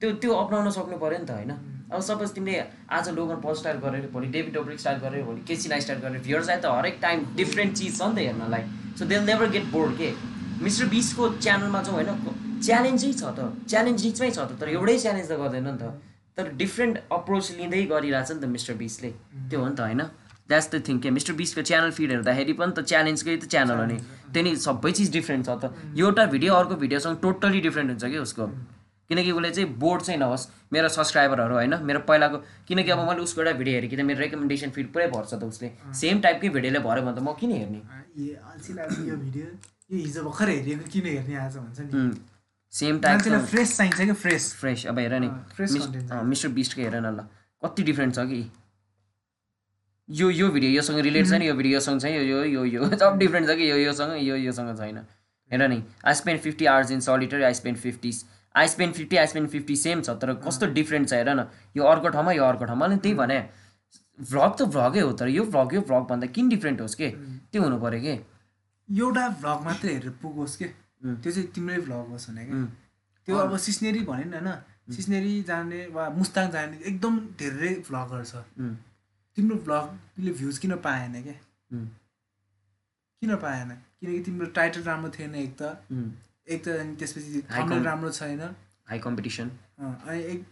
त्यो त्यो अप्नाउन सक्नु पऱ्यो नि त होइन? अब सपोज तिमीले आज लोगन पल स्टाइल गरेर भोलि डेभिड डोब्रिक स्टाइल गरेर भोलि केसी नाइ स्टाइल गरेर भ्युर्सलाई त हरेक टाइम डिफ्रेन्ट चिज छ नि त हेर्नलाई। So they never get bored के मिस्टर बिसको च्यानलमा चाहिँ होइन च्यालेन्जै छ त च्यालेन्ज रिचमै छ त तर एउटै च्यालेन्ज त गर्दैन नि त। तर डिफ्रेन्ट अप्रोच लिँदै गरिरहेछ नि त मिस्टर बिसले। त्यो हो नि त होइन? द्याट्स द थिङ के मिस्टर बिसको च्यानल फिड हेर्दाखेरि पनि त च्यालेन्जकै त च्यानल हो नि। त्यहाँ नि सबै चिज डिफ्रेन्ट छ त। एउटा भिडियो अर्को भिडियोसँग टोटल्ली डिफ्रेन्ट हुन्छ कि उसको। किनकि उसले चाहिँ बोर्ड चाहिँ नहोस्। मेरो सब्सक्राइबरहरू होइन? मेरो पहिलाको किनकि अब मैले उसको एउटा भिडियो हेरेँ कि त मेरो रेकमेन्डेसन फिड पुरै भर्छ त उसले। सेम टाइपकै भिडियोले भर्यो भने त म किन हेर्ने? यो हिजो भर्खर किन हेर्ने आज भन्छ नि। सेम टाइप मान्छेलाई फ्रेस चाहिन्छ कि फ्रेस? फ्रेस अब हेर नि। मिस्टर बिस्टको हेर न ल। कति डिफ्रेन्ट छ कि? यो यो भिडियो योसँग रिलेट छैन यो भिडियो योसँग छैन यो यो यो यो सब डिफ्रेन्ट छ कि? यो योसँग यो योसँग छैन। हेर नि। I spend fifty hours in solitary I spend fifty I spend fifty I spend fifty same छ। तर कस्तो डिफ्रेन्ट छ हेर न। यो अर्को ठाउँमा यो अर्को ठाउँमा। अनि त्यही भने भ्लग त भ्लगै हो तर यो भ्लग यो भ्लग भन्दा किन डिफ्रेन्ट होस् के? त्यो हुनु पऱ्यो कि? एउटा भ्लग मात्रै हेरेर पुगोस् के? त्यो चाहिँ तिम्रै भ्लग होस् भने क्या त्यो अब सिस्नेरी भन्यो नि होइन सिस्नेरी जाने वा मुस्ताङ जाने एकदम धेरै भ्लगहरू छ। तिम्रो भ्लगले भ्युज किन पाएन क्या किन पाएन? किनकि तिम्रो टाइटल राम्रो थिएन एक त। एक त अनि त्यसपछि राम्रो छैन। हाई कम्पिटिसन अनि एक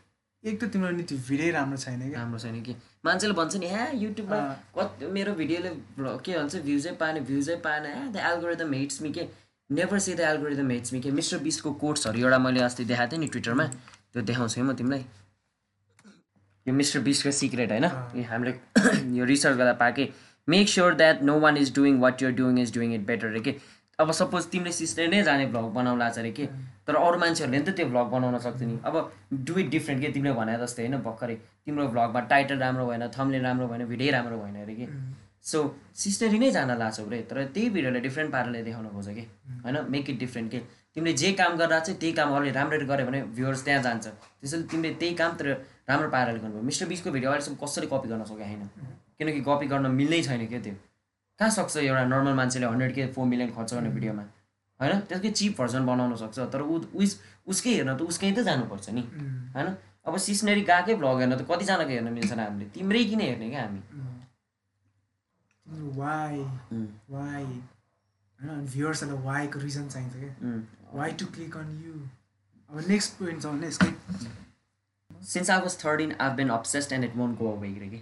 एक त तिम्रो नि त्यो भिडियो राम्रो छैन क्या राम्रो छैन कि? मान्छेले भन्छ नि ह्या युट्युबमा। कति मेरो भिडियोले के भन्छ भ्युजै पाएन भ्युजै पाएन। ह्या द एल्गोरिदम हेट्स मी के? Never say the algorithm hates me के? मिस्टर बिसको कोट्सहरू एउटा मैले अस्ति देखाएको थिएँ नि ट्विटरमा त्यो देखाउँछु है म तिमीलाई। यो मिस्टर बिसको सिक्रेट होइन? हामीले यो रिसर्च गर्दा पाएँ make sure that no one is doing what you're doing is doing it better रे के? अब सपोज तिमीले सिस्टर नै जाने भ्लग बनाउला छ अरे के? तर अरू मान्छेहरूले नि त त्यो भ्लग बनाउन सक्छ नि। अब डु इट डिफ्रेन्ट के? तिमीले भने जस्तै होइन भर्खरै तिम्रो भ्लगमा टाइटल राम्रो भएन थम्ले राम्रो भएन भिडियो राम्रो भएन अरे कि? सो सिस्टरी नै जान लाग्छौ रे। तर त्यही भिडियोलाई डिफ्रेन्ट पाराले देखाउन खोज कि? होइन? मेक इट डिफ्रेन्ट के? तिमीले जे काम गरेर चाहिँ त्यही काम अरूले राम्ररी गऱ्यो भने भ्युवर्स त्यहाँ जान्छ। त्यसैले तिमीले त्यही काम तर राम्रो पाराले गर्नुभयो। मिस्टर बिसको भिडियो अहिलेसम्म कसरी कपी गर्न सक्यो होइन? किनकि कपी गर्न मिल्नै छैन क्या त्यो? कहाँ सक्छ एउटा नर्मल मान्छेले हन्ड्रेड के फोर मिलियन खर्च गर्ने भिडियोमा? होइन? त्यसकै चिप भर्जन बनाउन सक्छ तर ऊ उस उसकै हेर्न त उसकै त जानुपर्छ नि। होइन? अब सिस्नरी गएकै भ्लग हेर्न त कतिजनाको हेर्न मिल्छ हामीले? तिम्रै किन हेर्ने क्या हामी? भ्युवर्सहरूलाई वाइको रिजन चाहिन्छ क्या? उम्। Why to click on you अब नेक्स्ट पोइन्ट छ भने यसकै since I was thirteen I been obsessed and it won't go away कि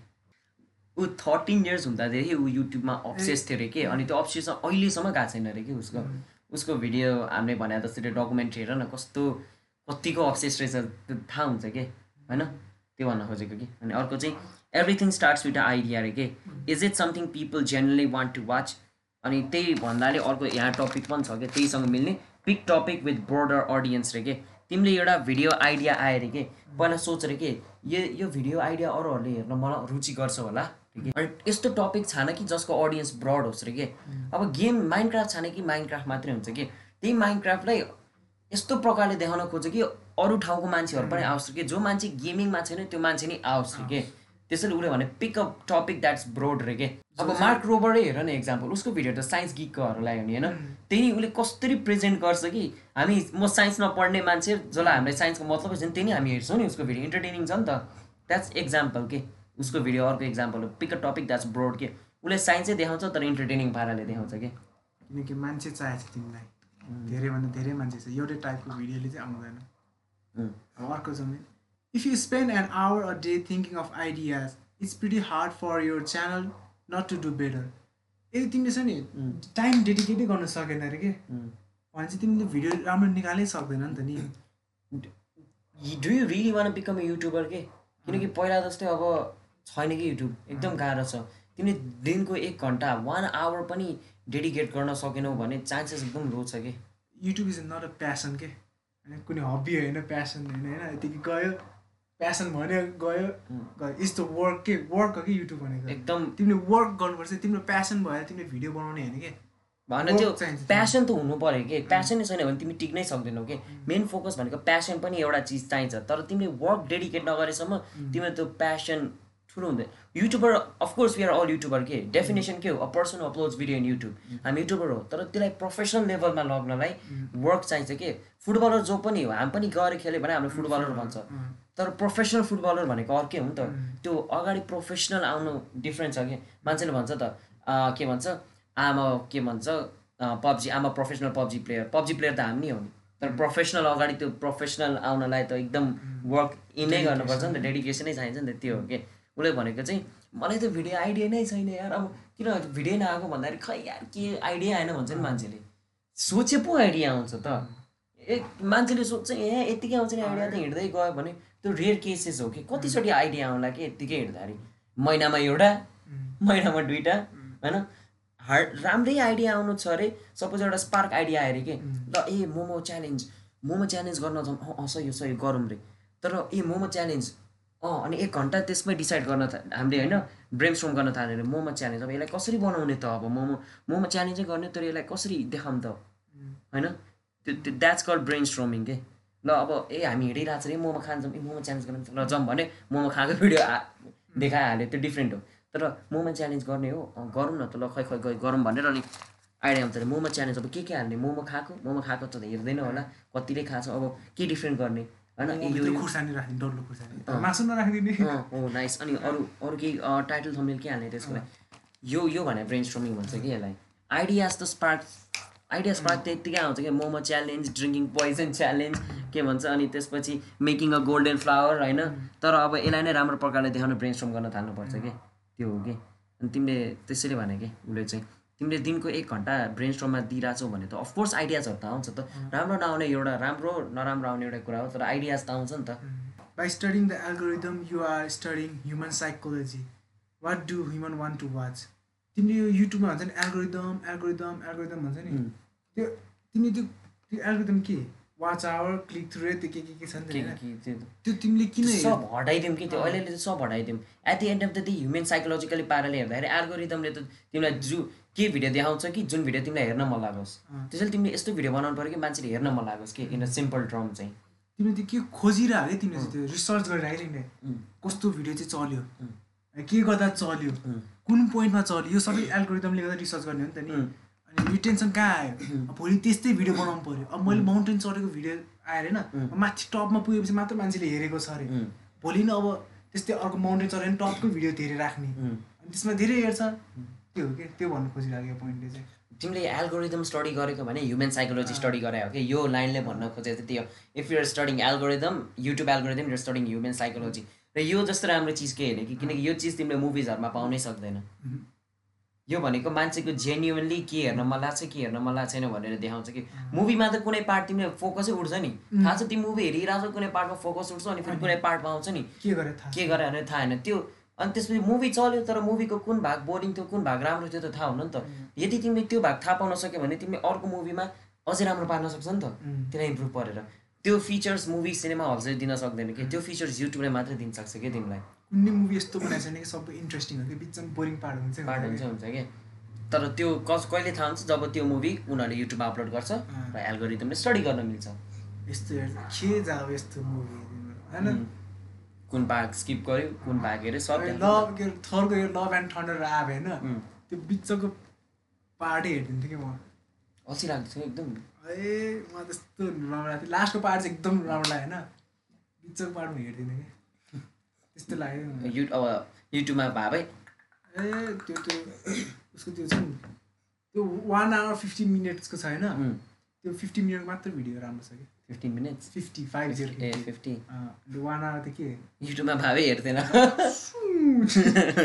ऊ थर्टिन इयर्स हुँदाखेरि ऊ युट्युबमा अब्सेस थियो अरे कि। अनि त्यो अब्सेसन अहिलेसम्म गएको छैन अरे कि उसको। उसको भिडियो हामीले भने जस्तै डकुमेन्ट्री हेर न कस्तो कतिको अब्सेस रहेछ त्यो थाहा हुन्छ कि होइन? त्यो भन्न खोजेको कि। अनि अर्को चाहिँ एभ्रिथिङ स्टार्ट्स विथ आइडिया रे के। Is it something people generally want to watch अनि त्यही भन्नाले अर्को यहाँ टपिक पनि छ क्या त्यहीसँग मिल्ने pick topic with broader audience रे के। तिमीले एउटा भिडियो आइडिया आयो रे के। पहिला सोच रे के यो यो भिडियो आइडिया अरूहरूले हेर्न मलाई रुचि गर्छ होला। के यस्तो टपिक छैन कि जसको अडियन्स ब्रड होस् रे के? अब गेम माइन्ड क्राफ्ट छैन कि माइन्ड क्राफ्ट मात्रै हुन्छ कि? त्यही माइन्ड क्राफ्टलाई यस्तो प्रकारले देखाउन खोज्छ कि अरू ठाउँको मान्छेहरू पनि आओस् कि? जो मान्छे गेमिङमा छैन त्यो मान्छे नै आओस् रे के? त्यसैले उसले भने pick up topic that's broad रे के? अब मार्क रोबरै हेर न एक्जाम्पल उसको भिडियो त साइन्स गिकहरूलाई हो नि होइन? त्यही उसले कसरी प्रेजेन्ट गर्छ कि? हामी म साइन्स नपढ्ने मान्छे जसलाई हामीलाई साइन्सको मतलब छ नि त्यही नै हामी हेर्छौँ नि उसको भिडियो इन्टरटेनिङ छ नि त। द्याट्स एक्जाम्पल के? उसको भिडियो अर्को एक्जाम्पल हो। Pick a topic that's broad के। उसले साइन्सै देखाउँछ तर इन्टरटेनिङ पाराले देखाउँछ कि? किनकि मान्छे चाहिएको छ तिमीलाई। धेरैभन्दा धेरै मान्छे छ। एउटै टाइपको भिडियोले चाहिँ आउँदैन। अब अर्को छ भने if you spend an hour a day thinking of ideas it's pretty hard for your channel not to do better यदि तिमीले छ नि टाइम डेडिकेटै गर्न सकेन अरे के? भने चाहिँ तिमीले भिडियो राम्रो निकालै सक्दैन नि त नि। Do you really want become YouTuber के? किनकि पहिला जस्तै अब छैन कि युट्युब एकदम गाह्रो छ। तिमीले दिनको एक घन्टा वान आवर पनि डेडिकेट गर्न सकेनौ भने चान्सेस एकदम लो छ कि? YouTube is not a passion के? होइन कुनै हबी होइन प्यासन होइन होइन यतिकै गयो। प्यासन भन्यो गयो। गयो। यस्तो वर्क के? वर्क हो कि युट्युब भनेको? एकदम। तिमीले वर्क गर्नुपर्छ तिम्रो प्यासन भएर तिमीले भिडियो बनाउने होइन कि? भन त्यो प्यासन त हुनु पऱ्यो कि? प्यासनै छैन भने तिमी टिक्नै सक्दैनौ कि? मेन फोकस भनेको प्यासन पनि एउटा चिज चाहिन्छ। तर तिमीले वर्क डेडिकेट नगरेसम्म तिम्रो त्यो प्यासन ठुलो हुँदैन YouTuber of course we are all YouTuber के? डेफिनेसन के हो? A person uploads video in YouTube हामी युट्युबर हो तर त्यसलाई प्रोफेसनल लेभलमा लग्नलाई वर्क चाहिन्छ कि? फुटबलर जो पनि हो हामी पनि गएर खेल्यो भने हाम्रो फुटबलर भन्छ। तर प्रोफेसनल फुटबलर भनेको अर्कै हो नि त। त्यो अगाडि प्रोफेसनल आउनु डिफ्रेन्ट छ कि? मान्छेले भन्छ त के भन्छ? आमा के भन्छ? पब्जी आमा professional PUBG player PUBG player त हामी नै हो नि। तर प्रोफेसनल अगाडि त्यो प्रोफेसनल आउनलाई त एकदम वर्क इनै गर्नुपर्छ नि त। डेडिकेसनै चाहिन्छ नि त त्यो हो कि? उसले भनेको चाहिँ मलाई त भिडियो आइडिया नै छैन यार अब किन भिडियो नआएको भन्दाखेरि खै यार के आइडिया आएन भन्छ नि मान्छेले। सोचे पो आइडिया आउँछ त। ए मान्छेले सोध्छ ए यत्तिकै आउँछ नि आइडिया त हिँड्दै गयो भने त्यो रेयर केसेस हो कि? कतिचोटि आइडिया आउला कि यत्तिकै हिँड्दाखेरि? महिनामा एउटा महिनामा दुइटा होइन? हार्ड राम्रै आइडिया आउनु छ अरे सपोज एउटा स्पार्क आइडिया आयो अरे कि? ल ए मोमो च्यालेन्ज मोमो च्यालेन्ज गर्न जाउँ अँ सही हो सही गरौँ रे। तर ए मोमो च्यालेन्ज अँ अनि एक घन्टा त्यसमै डिसाइड गर्न था हामीले होइन ब्रेन स्ट्रोम गर्न थाल्यो अरे मोमो च्यालेन्ज। अब यसलाई कसरी बनाउने त अब मोमो मोमो च्यालेन्जै गर्ने तर यसलाई कसरी देखाउँ त होइन? त्यो त्यो द्याट्स कल ब्रेन स्ट्रोमिङ के? ल अब ए हामी हिँडिरहेको छ अरे मोमो खान्छौँ ए मोमो च्यालेन्ज गर्नु ल जाउँ भने मोमो खाएको भिडियो देखाइहाल्यो त्यो डिफ्रेन्ट हो। तर मोमो च्यालेन्ज गर्ने हो गरौँ न त ल खै खै गइ गरौँ भनेर अलिक आइडिया आउँछ अरे मोमो च्यालेन्ज अब के के हाल्ने? मोमो खाएको? मोमो खाएको त हेर्दैन होला कतिले खान्छ अब के डिफ्रेन्ट गर्ने? होइन? खुर्सानी डल्लो खुर्सानी। मासु नराखिदिने हो नाइस अनि अरू अरू केही टाइटल थम्नेल के हाल्ने त्यसको लागि? यो यो भने ब्रेन स्ट्रमिङ भन्छ कि यसलाई? आइडियाज त स्पार्क आइडिया स्पार्क त यत्तिकै आउँछ कि momo challenge drinking poison challenge के भन्छ? अनि त्यसपछि मेकिङ अ गोल्डन फ्लावर होइन? तर अब यसलाई नै राम्रो प्रकारले देखाउन ब्रेन स्ट्रम गर्न थाल्नुपर्छ कि? त्यो हो कि? अनि तिमीले त्यसैले भने कि उसले चाहिँ तिमीले दिनको एक घन्टा ब्रेन स्ट्रममा दिइरहेछौ भने त अफकोर्स आइडियाजहरू त आउँछ त। राम्रो नआउने एउटा राम्रो नराम्रो आउने एउटा कुरा हो तर आइडियाज त आउँछ नि त। studying the algorithm, you are studying human psychology. What do human want to watch? तिमीले यो युट्युबमा भन्छ नि एल्गोरिदम एल्गोरिदम एल्गोरिदम भन्छ नि। त्यो तिमीले त्यो त्यो एल्गोरिदम के? वाच आवर क्लिक थ्रु त्यो के के के छ नि त। त्यो तिमीले किन? सब हटाइदिउँ कि त्यो? अहिले सब हटाइदिउँ। At the end of the day human psychologically पाराले हेर्दाखेरि एल्गोरिदमले त तिमीलाई जु के भिडियो देखाउँछ कि जुन भिडियो तिमीलाई हेर्न मन लागोस्। त्यसैले तिमीले यस्तो भिडियो बनाउनु पऱ्यो कि मान्छेले हेर्न मन लागोस् कि इन अ सिम्पल टर्म चाहिँ। तिमीले त्यो के खोजिरह है तिमीले त्यो रिसर्च गरिरह है तिमीले कस्तो भिडियो चाहिँ चल्यो। के गर्दा चल्यो। कुन पोइन्टमा चल्यो? यो सबै एल्गोरिदमले गर्दा रिसर्च गर्ने हो नि त नि। अनि यो टेन्सन कहाँ आयो? भोलि त्यस्तै भिडियो बनाउनु पऱ्यो अब मैले माउन्टेन चढेको भिडियो आएर होइन माथि टपमा पुगेपछि मात्र मान्छेले हेरेको छ अरे। भोलि नै अब त्यस्तै अर्को माउन्टेन चढ्यो भने टपको भिडियो धेरै राख्ने। अनि त्यसमा धेरै हेर्छ। त्यो हो कि त्यो भन्नु खोजिरहेको पोइन्टले चाहिँ। तिमीले एल्गोरिदम स्टडी गरेको भने ह्युमन साइकोलोजी स्टडी गरे हो कि? यो लाइनले भन्न खोजेको चाहिँ त्यो if you're studying algorithm YouTube algorithm you're studying human psychology र यो जस्तो राम्रो चिज के होइन कि? किनकि यो चिज तिमीले मुभिजहरूमा पाउनै सक्दैन। यो भनेको मान्छेको जेन्युनली के हेर्न मन लाग्छ के हेर्न मन लाग्छ छैन भनेर देखाउँछ कि? मुभीमा त कुनै पार्ट तिमीले फोकसै उठ्छ नि। थाहा छ तिमी मुभी हेरिरहेको छ कुनै पार्टमा फोकस उठ्छ अनि फेरि कुनै पार्टमा आउँछ नि। के गरे थाहा के गरे भने थाहा होइन। त्यो अनि त्यसपछि मुभी चल्यो तर मुभीको कुन भाग बोरिङ थियो कुन भाग राम्रो थियो त थाहा हुन नि त। यदि तिमीले त्यो भाग थाहा पाउन सक्यो भने तिमीले अर्को मुभीमा अझै राम्रो पार्न सक्छ नि त। त्यसलाई इम्प्रुभ गरेर। त्यो फिचर्स मुभी सिनेमा हल चाहिँ दिन सक्दैन कि। त्यो फिचर्स युट्युबले मात्रै दिन सक्छ कि तिमीलाई। कुनै मुभी यस्तो बनाएको छैन कि सबै इन्ट्रेस्टिङ हो कि? बिचमा बोरिङ पार्ट हुन्छ पार्ट हुन्छ हुन्छ कि। तर त्यो कस कहिले थाहा हुन्छ? जब त्यो मुभी उनीहरूले युट्युबमा अपलोड गर्छ र एल्गोरिदमले स्टडी गर्न मिल्छ। यस्तो के जाओ यस्तो मुभी होइन? कुन भाग स्किप गर्यो कुन भाग हेऱ्यो सब लभ। के अरे थर्डको यो लभ एन्ड थन्डर आयो होइन? त्यो बिचको पार्टै हेरिदिन्थेँ कि म? अल्छी लाग्छ एकदम। ए म त्यस्तो राम्रो लाग्थ्यो। लास्टको पार्ट चाहिँ एकदम राम्रो लाग्यो होइन? बिचको पार्ट म हेर्दिनँ कि? त्यस्तो लाग्यो यु अब युट्युबमा भए भए। ए त्यो त्यो उसको त्यो छ नि त्यो वान आवर फिफ्टी मिनट्सको छ होइन? त्यो फिफ्टी मिनट मात्र भिडियो राम्रो छ कि? Fifteen minutes fifty five zero ए फिफ्टी वान आवर त के युट्युबमा भए हेर्थेन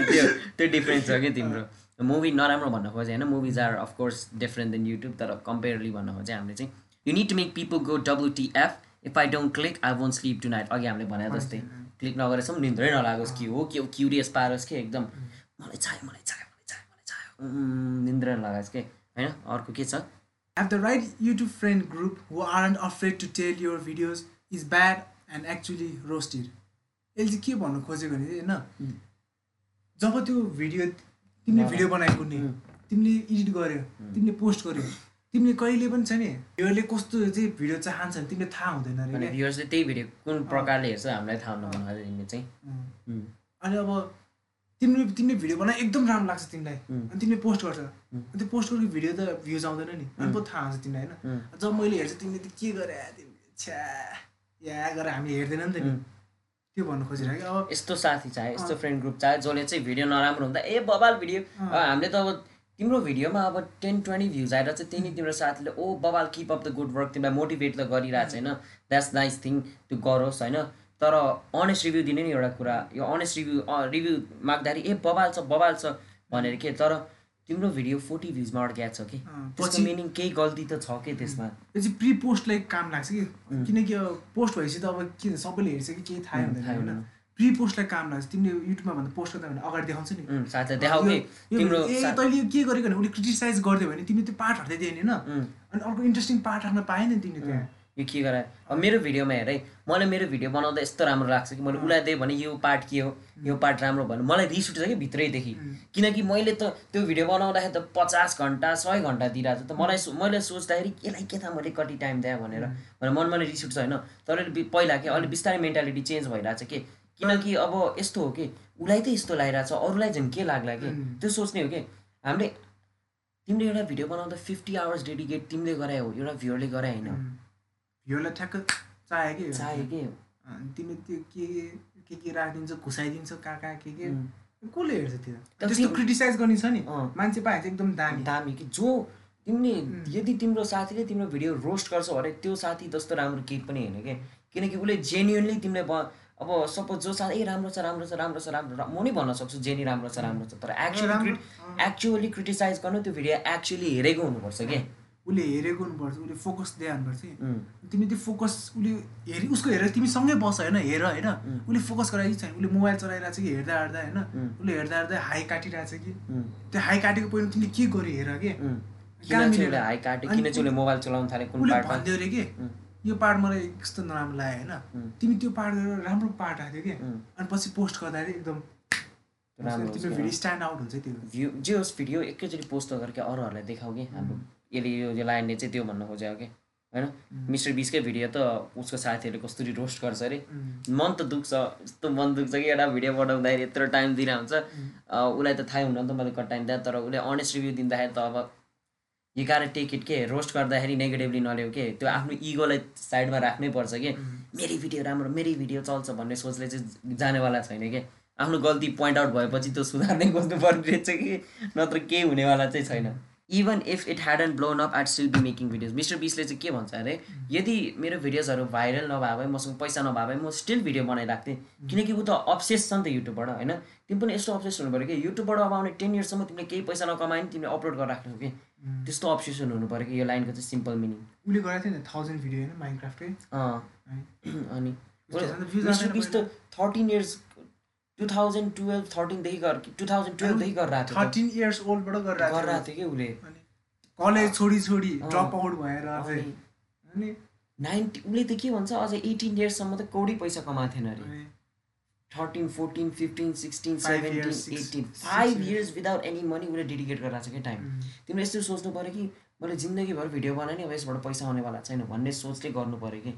त्यो त्यो डिफ्रेन्स छ कि तिम्रो मुभी नराम्रो भन्न खोजेँ होइन movies are of course different than YouTube तर कम्पेयरली भन्न खोजेँ हामीले चाहिँ you need to make people go WTF if I don't click I won't sleep tonight अघि हामीले भने जस्तै क्लिक नगरेसम्म निन्द्रै नलागोस् कि हो के क्युरियस पारोस् कि एकदम मलाई चाहियो मलाई चाहियो मलाई चाहियो मलाई चाहियो निन्द्रै नलागोस् कि होइन अर्को के छ Have the right YouTube friend group who aren't afraid to tell your videos is bad and actually roasted. यसले चाहिँ के भन्नु खोजेको भने होइन? जब त्यो भिडियो तिमीले भिडियो बनाएको नि तिमीले एडिट गर्यो तिमीले पोस्ट गर्यो तिमीले कहिले पनि छ नि भिडियोले कस्तो चाहिँ भिडियो चाहन्छ तिमीले थाहा हुँदैन अरे। भ्युवर्सले त्यही भिडियो कुन प्रकारले हेर्छ हामीलाई थाहा हुन भन्नु तिमीले चाहिँ। अनि अब तिमीले तिमीले भिडियो बनाए एकदम राम्रो लाग्छ तिमीलाई. अनि तिमीले पोस्ट गर्छ। अनि त्यो पोस्ट गरेको भिडियो त भ्युज आउँदैन नि। अनि पो थाहा हुन्छ तिमीलाई होइन. जब मैले हेर्छु तिमीले त के गरे तिमीले छ्या या गरेर हामी हेर्दैन नि त नि. त्यो भन्नु खोजिरहेको। कि अब यस्तो साथी चाहे यस्तो फ्रेन्ड ग्रुप चाहे जसले चाहिँ भिडियो नराम्रो हुँदा ए बबाल भिडियो हामीले त अब तिम्रो भिडियोमा अब टेन ट्वेन्टी भ्युज आएर चाहिँ त्यही नै तिम्रो साथीले ओ बबाल keep up the good work तिमीलाई मोटिभेट त गरिरहेको छ होइन द्याट्स नाइस थिङ त्यो गरोस् होइन? तर अनेस्ट रिभ्यू दिने नि एउटा कुरा यो अनेस्ट रिभ्यू रिभ्यू माग्दाखेरि ए बबाल छ बबाल छ भनेर के तर तिम्रो भिडियो फोर्टी भ्युजमा अड्क्याएको छ कि? त्यसको पछि- मिनिङ केही गल्ती त छ कि त्यसमा? यो चाहिँ प्रि पोस्टलाई काम लाग्छ कि? किनकि पोस्ट भएपछि त अब के सबैले हेर्छ कि केही थाहै हुँदैन थाहै होइन? हुँदैन। प्रि पोस्टलाई काम लाग्छ। तिमीले युट्युबमा भन्दा पोस्ट गर्दा भने अगाडि देखाउँछ नि। तैँले के गरेको भने उसले क्रिटिसाइज गरिदियो भने तिमीले त्यो पार्ट हट्दै दियो नि होइन. अनि अर्को इन्ट्रेस्टिङ पार्ट राख्न पाएन नि तिमीले त्यहाँ। यो के गरायो अब मेरो भिडियोमा हेर है मलाई मेरो भिडियो बनाउँदा यस्तो राम्रो लाग्छ कि मैले उसलाई दिएँ भने यो पार्ट के हो? यो पार्ट राम्रो भन्नु मलाई रिस उठ्छ कि भित्रैदेखि। किनकि मैले त त्यो भिडियो बनाउँदाखेरि त पचास घन्टा सय घन्टा दिइरहेको छु। त मलाई मैले सोच्दाखेरि यसलाई के थाहा मैले कति टाइम दिएँ भनेर। भनेर मनमा नै रिस उठ्छ होइन। तर पहिला के अलिक बिस्तारै मेन्टालिटी चेन्ज भइरहेछ कि? किनकि अब यस्तो हो कि उसलाई त यस्तो लागिरहेछ अरूलाई झन् के लाग्ला कि? त्यो सोच्ने हो कि? हामीले तिमीले एउटा भिडियो बनाउँदा फिफ्टी आवर्स डेडिकेट तिमीले गराए हो एउटा भ्युरले गराए होइन। भ्यूलाई ठ्याक्क चाह्यो कि चाहे के अनि तिमीले त्यो के के के राखिदिन्छ घुसाइदिन्छ कहाँ कहाँ के के? कसले हेर्छ त्यो? त्यस्तो तिमी- क्रिटिसाइज गर्ने छ नि। मान्छे पाए चाहिँ एकदम दामी। दामी कि जो तिमीले यदि तिम्रो साथीले तिम्रो भिडियो रोस्ट गर्छ भने त्यो साथी जस्तो राम्रो केही पनि होइन क्या किनकि उसले जेन्युनली तिमीले अब सपोज जो साथी ए राम्रो छ राम्रो छ राम्रो छ राम्रो म नै भन्न सक्छु जेनी राम्रो छ राम्रो छ। तर एक्चुअली एक्चुअली क्रिटिसाइज गर्नु त्यो भिडियो एक्चुअली हेरेको हुनुपर्छ क्या उसले हेरेको हुनुपर्छ उसले फोकस दिए हुनुपर्छ कि। तिमी त्यो फोकस उसले हेरि उसको हेरेर तिमी सँगै बस होइन हेर होइन। उसले फोकस गराएको छैन उसले मोबाइल चलाइरहेको छ कि हेर्दा हेर्दा होइन। उसले हेर्दा हेर्दा हाई काटिरहेको छ कि. त्यो हाई काटेको पहिला तिमीले के गर्यो हेर कि? मोबाइल चलाउनु थाल्यो भनिदियो अरे कि. यो पार्ट मलाई यस्तो नराम्रो लाग्यो होइन। तिमी त्यो पार्ट गरेर राम्रो पार्ट राख्थ्यो कि? उम्. अनि पछि पोस्ट गर्दाखेरि एकदम राम्रो भिडियो स्ट्यान्ड आउट हुन्छ त्यो। जे होस् भिडियो एकैचोटि पोस्ट गरेर अरूहरूलाई देखाऊ कि? हाम्रो यसले यो लाइनले चाहिँ त्यो भन्न खोजेको कि होइन? मिस्टर बिसकै भिडियो त उसको साथीहरूले कसरी रोस्ट गर्छ अरे। मन त दुख्छ यस्तो मन दुख्छ कि एउटा भिडियो बनाउँदाखेरि यत्रो टाइम दिइरहेको हुन्छ उसलाई त थाहै हुन्न नि त मैले दिएँ तर उसले अनेस्ट रिभ्यू दिँदाखेरि त अब यी कारण टेक इट के? रोस्ट गर्दाखेरि नेगेटिभली नल्याउ के? त्यो आफ्नो इगोलाई साइडमा राख्नै पर्छ कि? मेरै भिडियो राम्रो मेरै भिडियो चल्छ भन्ने सोचले चाहिँ जानेवाला छैन कि? आफ्नो गल्ती पोइन्ट आउट भएपछि त्यो सुधार्नै खोज्नु पर्ने रहेछ कि? नत्र केही हुनेवाला चाहिँ छैन। Even if it had and blown up at still be making videos Mister बिसले चाहिँ के भन्छ अरे यदि मेरो भिडियोजहरू भाइरल नभए भए मसँग पैसा नभए भए म स्टिल भिडियो बनाइराख्थेँ। किनकि ऊ त अप्सेस छ नि त युट्युबबाट होइन? तिमी पनि यस्तो अप्सेस हुनु पऱ्यो कि? युट्युबबाट अब आउने टेन इयर्ससम्म तिमीले केही पैसा नकमायो नि तिमीले अपलोड गरेर राख्छौ कि? त्यस्तो अप्सेसन हुनु पऱ्यो कि यो लाइनको चाहिँ सिम्पल मिनिङ उसले गरेको थियो नि थाउजन्ड भिडियो होइन? माइनक्राफ्टकै अनि मिस्टर बिस त thirteen years two thousand twelve थर्टिनदेखि गर टु थाउजन्ड टुवेल्भदेखि थियो थर्टिन इयर्स ओल्डबाट त। गरेर गरेर आएको थियो कि उसले? कलेज छोडी छोडी। ड्रप आउट भएर अनि नाइन्टी उसले त के भन्छ अझ एटिन इयर्ससम्म त कौडी पैसा कमाएको थिएन अरे thirteen fourteen fifteen sixteen seventeen eighteen five. Years without any money उसले डेडिकेट गरेर छ क्या टाइम तिमीले यस्तो सोच्नु पऱ्यो कि मैले जिन्दगीभर भिडियो बनाएँ नि अब यसबाट पैसा आउनेवाला छैन भन्ने सोचले गर्नु पऱ्यो कि?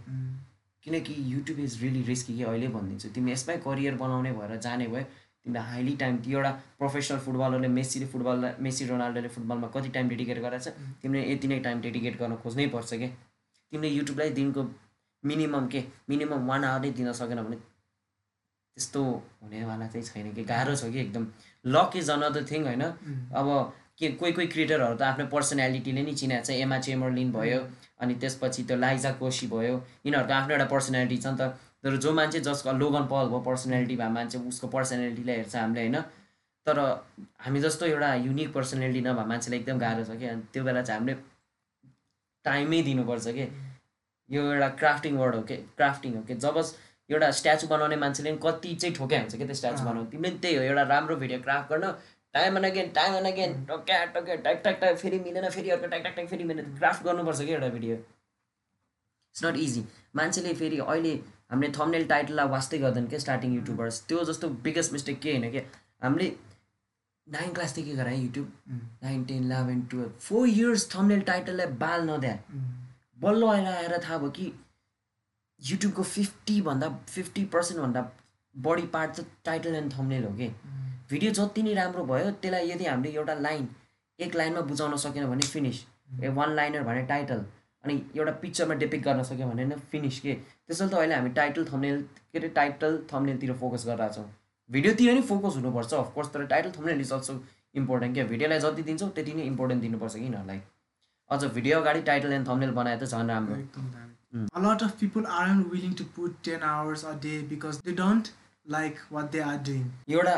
किनकि युट्युब इज रियली रिस्की कि अहिले भनिदिन्छु तिमी यसमै करियर बनाउने भएर जाने भयो तिमीलाई हाइली टाइम त्यो एउटा प्रोफेसनल फुटबलरले मेसीले फुटबल मेसी रोनाल्डोले फुटबलमा कति टाइम डेडिकेट गरेछ तिमीले यति नै टाइम डेडिकेट गर्न खोज्नै पर्छ क्या तिमीले युट्युबलाई दिनको मिनिमम के? मिनिमम वान आवर नै दिन सकेन भने त्यस्तो हुनेवाला चाहिँ छैन कि? गाह्रो छ कि? एकदम। लक इज अनदर थिङ होइन? अब के कोही कोही क्रिएटरहरू त आफ्नो पर्सनालिटीले नै चिनाएको छ। एमा चेमरलिन भयो अनि त्यसपछि त्यो लाइजा कोसी भयो। यिनीहरूको आफ्नो एउटा पर्सनालिटी छ नि त। तर जो मान्छे जसको लोगन पल भयो पर्सनालिटी भए मान्छे उसको पर्सनालिटीलाई हेर्छ हामीले होइन? तर हामी जस्तो एउटा युनिक पर्सनालिटी नभए मान्छेलाई एकदम गाह्रो छ कि। अनि त्यो बेला चाहिँ हामीले टाइमै दिनुपर्छ कि। यो एउटा क्राफ्टिङ वर्ड हो कि क्राफ्टिङ हो कि। जब एउटा स्ट्याचु बनाउने मान्छेले पनि कति चाहिँ ठोक्या हुन्छ कि त्यो स्ट्याचु। बनाउनु। तिमीले पनि त्यही हो एउटा राम्रो भिडियो क्राफ्ट गर्न time and again time and again टक्या टक्या ट्याक ट्याक ट्याक फेरि मिलेन फेरि अर्को ट्याक ट्याक ट्याक फेरि मिलेन क्राफ्ट गर्नुपर्छ कि एउटा भिडियो इट्स नट इजी मान्छेले फेरि अहिले हामीले थम्नेल टाइटललाई वास्तै गर्दैन क्या स्टार्टिङ युट्युबर्स त्यो जस्तो बिगेस्ट मिस्टेक के होइन कि हामीले नाइन क्लासदेखि गराएँ YouTube nine ten eleven twelve four years thumbnail टाइटललाई बाल नद्या। उम्, बल्ल अहिले आएर थाहा भयो कि युट्युबको फिफ्टीभन्दा फिफ्टी पर्सेन्टभन्दा बढी पार्ट चाहिँ टाइटल एन्ड थम्नेल हो कि? उम्, भिडियो जति नै राम्रो भयो त्यसलाई यदि हामीले एउटा लाइन एक लाइनमा बुझाउन सकेन भने फिनिस ए वान लाइनर भने टाइटल अनि एउटा पिक्चरमा डेपिक गर्न सक्यो भने नै फिनिस के? त्यसैले त अहिले हामी टाइटल थम्नेल के अरे टाइटल थम्नेलतिर फोकस गरिरहेको छौँ। भिडियोतिर नि फोकस हुनुपर्छ अफकोर्स तर title thumbnail is also important क्या? भिडियोलाई जति दिन्छौँ त्यति नै इम्पोर्टेन्ट दिनुपर्छ कि यिनीहरूलाई अझ भिडियो अगाडि टाइटल एन्ड थम्नेल बनाए त झन् राम्रो. A lot of people aren't willing to put 10 hours a day because they don't like what they are doing. एउटा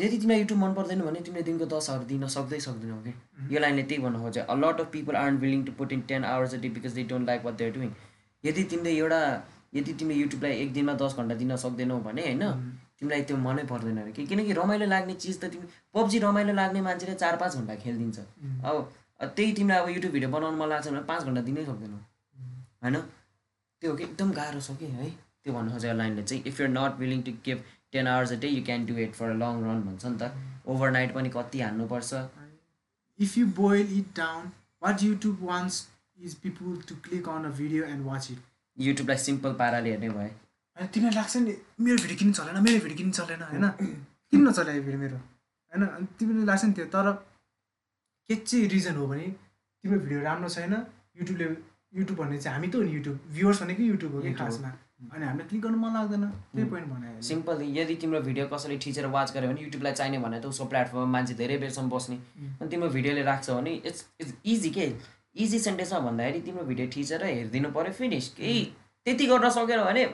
यदि तिमीलाई युट्युब मन पर्दैन भने तिमीले दिनको दस आवर दिन सक्दै सक्दैनौ कि यो लाइनले त्यही भन्नु खोज्छ a lot of people are willing to put in ten hours a day because they don't like what they're doing यदि तिमीले एउटा यदि तिमीले युट्युबलाई एक दिनमा दस घन्टा दिन सक्दैनौ भने होइन तिमीलाई त्यो मनै पर्दैन अरे कि किनकि रमाइलो लाग्ने चिज त तिमी पब्जी रमाइलो लाग्ने मान्छेले चार पाँच घन्टा खेलिदिन्छ। अब त्यही तिमीलाई अब युट्युब भिडियो बनाउनु मन लाग्छ भने पाँच घन्टा दिनै सक्दैनौ। होइन? त्यो एकदम गाह्रो छ कि है? त्यो भन्नु खोजेको लाइनले चाहिँ if you're not willing to give ten hours a day you can do it for a long run भन्छ नि त ओभरनाइट पनि कति हान्नुपर्छ? If you boil it down, what YouTube wants is people to click on a video and watch it. युट्युबलाई simple पाराले हेर्ने भए। अनि तिमीलाई लाग्छ नि मेरो भिडियो किन चलेन मेरो भिडियो किन चलेन होइन? किन नचले यो भिडियो मेरो होइन? अनि तिमीलाई लाग्छ नि त्यो तर के चाहिँ रिजन हो भने तिम्रो भिडियो राम्रो छैन युट्युबले युट्युब भन्ने चाहिँ हामी त हो नि युट्युब भ्युवर्स भनेको युट्युब हो कि। खासमा। अनि हामीलाई क्लिक गर्नु मन लाग्दैन त्यही पोइन्ट भने सिम्पल यदि तिम्रो भिडियो कसैले ठिचेर वाच गर्यो भने युट्युबलाई चाहिने भने त उसको प्लेटफर्ममा मान्छे धेरै बेरसम्म बस्ने। अनि तिम्रो भिडियोले राख्छ भने इट्स इट्स इजी के? इजी सेन्टेन्समा भन्दाखेरि तिम्रो भिडियो ठिचेर हेरिदिनु पऱ्यो फिनिस केही त्यति गर्न सकेन भने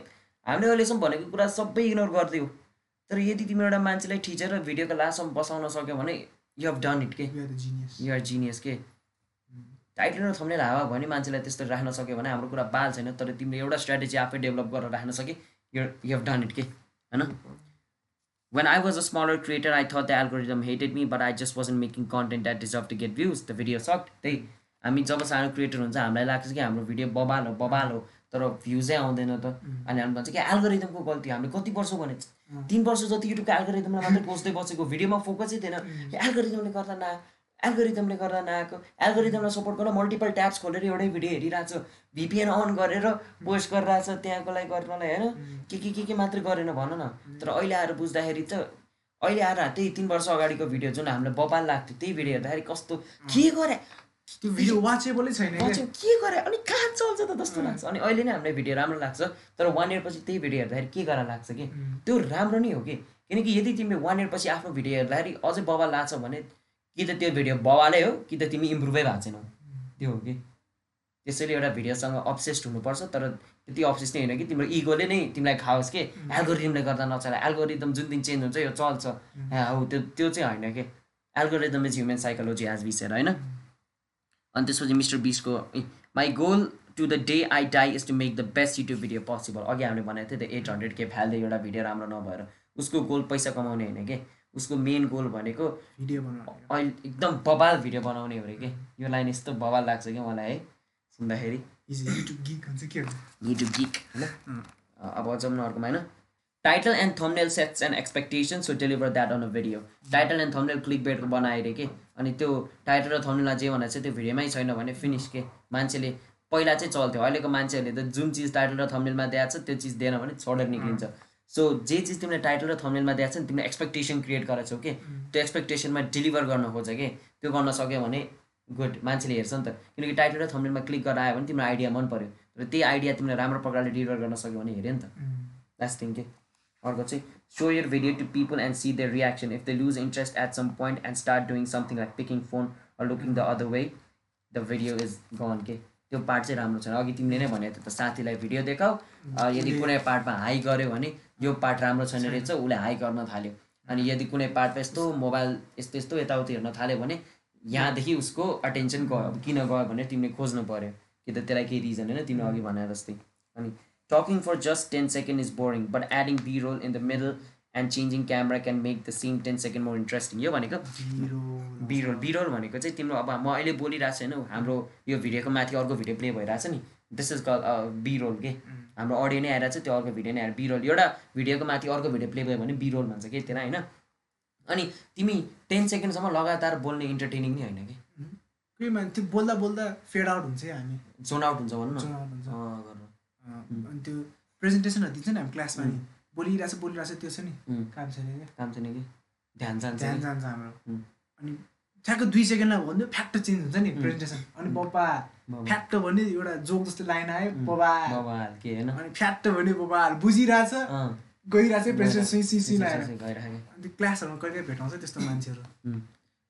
हामीले अहिलेसम्म भनेको कुरा सबै इग्नोर गरिदियो। तर यदि तिम्रो एउटा मान्छेलाई ठिचेर भिडियोको लास्टसम्म बसाउन सक्यो भने यु हेभ डन इट के? जिनियस युआर जिनियस के? टाइटल र थम्नेल हावा भयो भने मान्छेलाई त्यस्तो राख्न सक्यो भने हाम्रो कुरा बाल छैन तर तिमीले एउटा स्ट्राटेजी आफै डेभलप गरेर राख्न सके। You you have done it के होइन When I was a smaller creator, I thought the algorithm hated me, but I just wasn't making content that deserved to get views. The video sucked. त्यही हामी जब सानो creator हुन्छ हामीलाई लाग्छ कि हाम्रो भिडियो बबाल हो बबाल हो तर भ्युजै आउँदैन त। अनि हामी भन्छ कि एल्गोरिदमको गल्ती हामीले कति वर्ष भने तिन वर्ष जति युट्युबको एल्गोरिदमलाई मात्रै पोस्दै बसेको भिडियोमा फोकसै थिएन। एल्गोरिदमले गर्दा न एल्गोरिदमले गर्दा नआएको एल्गोरिदमलाई सपोर्ट गर्न मल्टिपल ट्याब्स खोलेर एउटै भिडियो हेरिरहेको छ। भिपिएन अन गरेर पोस्ट गरिरहेको छ त्यहाँको लागि गर्नलाई होइन? के के के के मात्रै गरेन भन न। तर अहिले आएर बुझ्दाखेरि त अहिले आएर त्यही तिन वर्ष अगाडिको भिडियो जुन हामीलाई बबाल लाग्थ्यो त्यही भिडियो हेर्दाखेरि कस्तो के गरे? त्यो भिडियो वाचेबलै छैन के गरे? अनि कहाँ चल्छ त जस्तो लाग्छ। अनि अहिले नै हामीलाई भिडियो राम्रो लाग्छ। तर वान इयर पछि त्यही भिडियो हेर्दाखेरि के गरेर लाग्छ कि? त्यो राम्रो नै हो कि? किनकि यदि तिमीले वान इयर पछि आफ्नो भिडियो हेर्दाखेरि अझै बवाल लाग्छ भने कि त त्यो भिडियो बवालै हो कि त तिमी इम्प्रुभै भएको छैनौ। त्यो हो कि। त्यसैले एउटा भिडियोसँग अब्सेस्ड हुनुपर्छ तर त्यति अब्सेस नै होइन कि तिम्रो इगोले नै तिमीलाई खाओस् कि। एल्गोरिदमले गर्दा नचला एल्गोरिदम जुन दिन चेन्ज हुन्छ यो चल्छ। हौ त्यो त्यो चाहिँ होइन कि। Algorithm is human psychology as विसेर होइन। अनि त्यसपछि मिस्टर बिसको my goal to the day I die is to make the best YouTube video possible अघि हामीले भनेको थियो त एट हन्ड्रेड के फ्याल्दै एउटा भिडियो राम्रो नभएर उसको गोल पैसा कमाउने होइन कि। उसको मेन गोल भनेको भिडियो बनाउने अहिले एकदम बबाल भिडियो बनाउने हो अरे कि? यो लाइन यस्तो बबाल लाग्छ कि मलाई है सुन्दाखेरि। युट्युब गिक होइन? अब जाउँ न अर्कोमा होइन। Title and thumbnail sets and expectation so deliver that on a video title and thumbnail click बेटको बनाएर के? अनि त्यो टाइटल र थम्नेलमा जे भनेर चाहिँ त्यो भिडियोमै छैन भने फिनिस के? मान्छेले पहिला चाहिँ चल्थ्यो। अहिलेको मान्छेहरूले त जुन चिज टाइटल र थम्नेलमा दिएको छ त्यो चिज दिएन भने छोडेर निक्लिन्छ। सो जे चिज तिमीले टाइटल र थम्नेलमा दिएको छ नि तिमीले एक्सपेक्टेसन क्रिएट गरेको छौ कि? त्यो एक्सपेक्टेसनमा डेलिभर गर्न खोज कि? त्यो गर्न सक्यो भने गुड मान्छेले हेर्छ नि त। किनकि टाइटल र थम्नेलमा क्लिक गरेर आयो भने तिम्रो आइडिया मन पऱ्यो र त्यही आइडिया तिमीले राम्रो प्रकारले डेलिभर गर्न सक्यो भने हेऱ्यो नि त। द्याट्स थिङ के? अर्को चाहिँ show your video to people and see their reaction if they lose interest at some point and start doing something like picking phone or looking the other way the video is gone के त्यो part चाहिँ राम्रो छैन। अघि तिमीले नै भने त साथीलाई भिडियो देखाऊ। यदि कुनै पार्टमा हाई गऱ्यो भने यो पार्ट राम्रो छैन रहेछ उसले हाई गर्न थाल्यो। अनि यदि कुनै पार्टमा यस्तो मोबाइल यस्तो यस्तो यताउति हेर्न थाल्यो भने यहाँदेखि उसको अटेन्सन गयो। किन गयो भनेर तिमीले खोज्नु पऱ्यो कि त त्यसलाई केही रिजन होइन तिमीले अघि भने जस्तै। अनि talking for just ten second is boring but adding B roll in the middle and changing camera can make the same ten second more interesting यो भनेको बिरोल बिरोल भनेको चाहिँ तिम्रो अब म अहिले बोलिरहेको छु होइन हाम्रो यो भिडियोको माथि अर्को भिडियो प्ले भइरहेछ नि। दिस इज कल बिरोल के। हाम्रो अडियो नै आइरहेको छ त्यो अर्को भिडियो नै आएर बिरोल। एउटा भिडियोको माथि अर्को भिडियो प्ले भयो भने बिरोल भन्छ कि त्यसलाई होइन। अनि तिमी टेन सेकेन्डसम्म लगातार बोल्ने इन्टरटेनिङ नै होइन कि। त्यो बोल्दा बोल्दा फेड आउट हुन्छ है हामी। जोन आउट हुन्छ भनौँ न। अनि त्यो प्रेजेन्टेसनहरू दिन्छ नि हामी क्लासमा नि। बोलिरहेछ बोलिरहेछ त्यो छ नि काम छैन क्या काम छैन कि ध्यान जान्छ ध्यान। जान्छ हाम्रो. अनि ठ्याक्क दुई सेकेन्डमा भन्यो फ्याक्ट चेन्ज हुन्छ नि प्रेजेन्टेसन अनि बप्पा बबा- फ्याक्ट भने एउटा जोक जस्तो लाइन आयो बबा के होइन अनि फ्याक्ट भने बबा बुझिरहेछ गइरहेछ प्रेजेन्टेसन सिसी आएर गइरहेको के। अनि त्यो क्लासहरूमा कहिले भेटाउँछ त्यस्तो मान्छेहरू.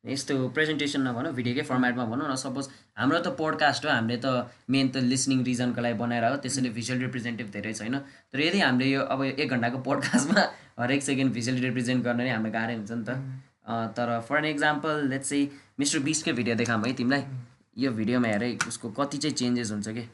यस्तो प्रेजेन्टेसन नभनौँ भिडियोकै फर्मेटमा भनौँ न सपोज हाम्रो त पोडकास्ट हो हामीले त मेन त लिसनिङ रिजनको लागि बनाएर हो त्यसैले भिजुअल रिप्रेजेन्टेटिभ धेरै छैन। तर यदि हामीले यो अब एक घन्टाको पोडकास्टमा हरेक सेकेन्ड भिजुअल रिप्रेजेन्ट गर्न नै हामीलाई गाह्रै हुन्छ नि त। अँ, तर फर एन एक्जाम्पल लेट्स चाहिँ मिस्टर बिसकै भिडियो देखाऊँ है तिमीलाई। यो भिडियोमा हेरे उसको कति चाहिँ चेन्जेस हुन्छ कि?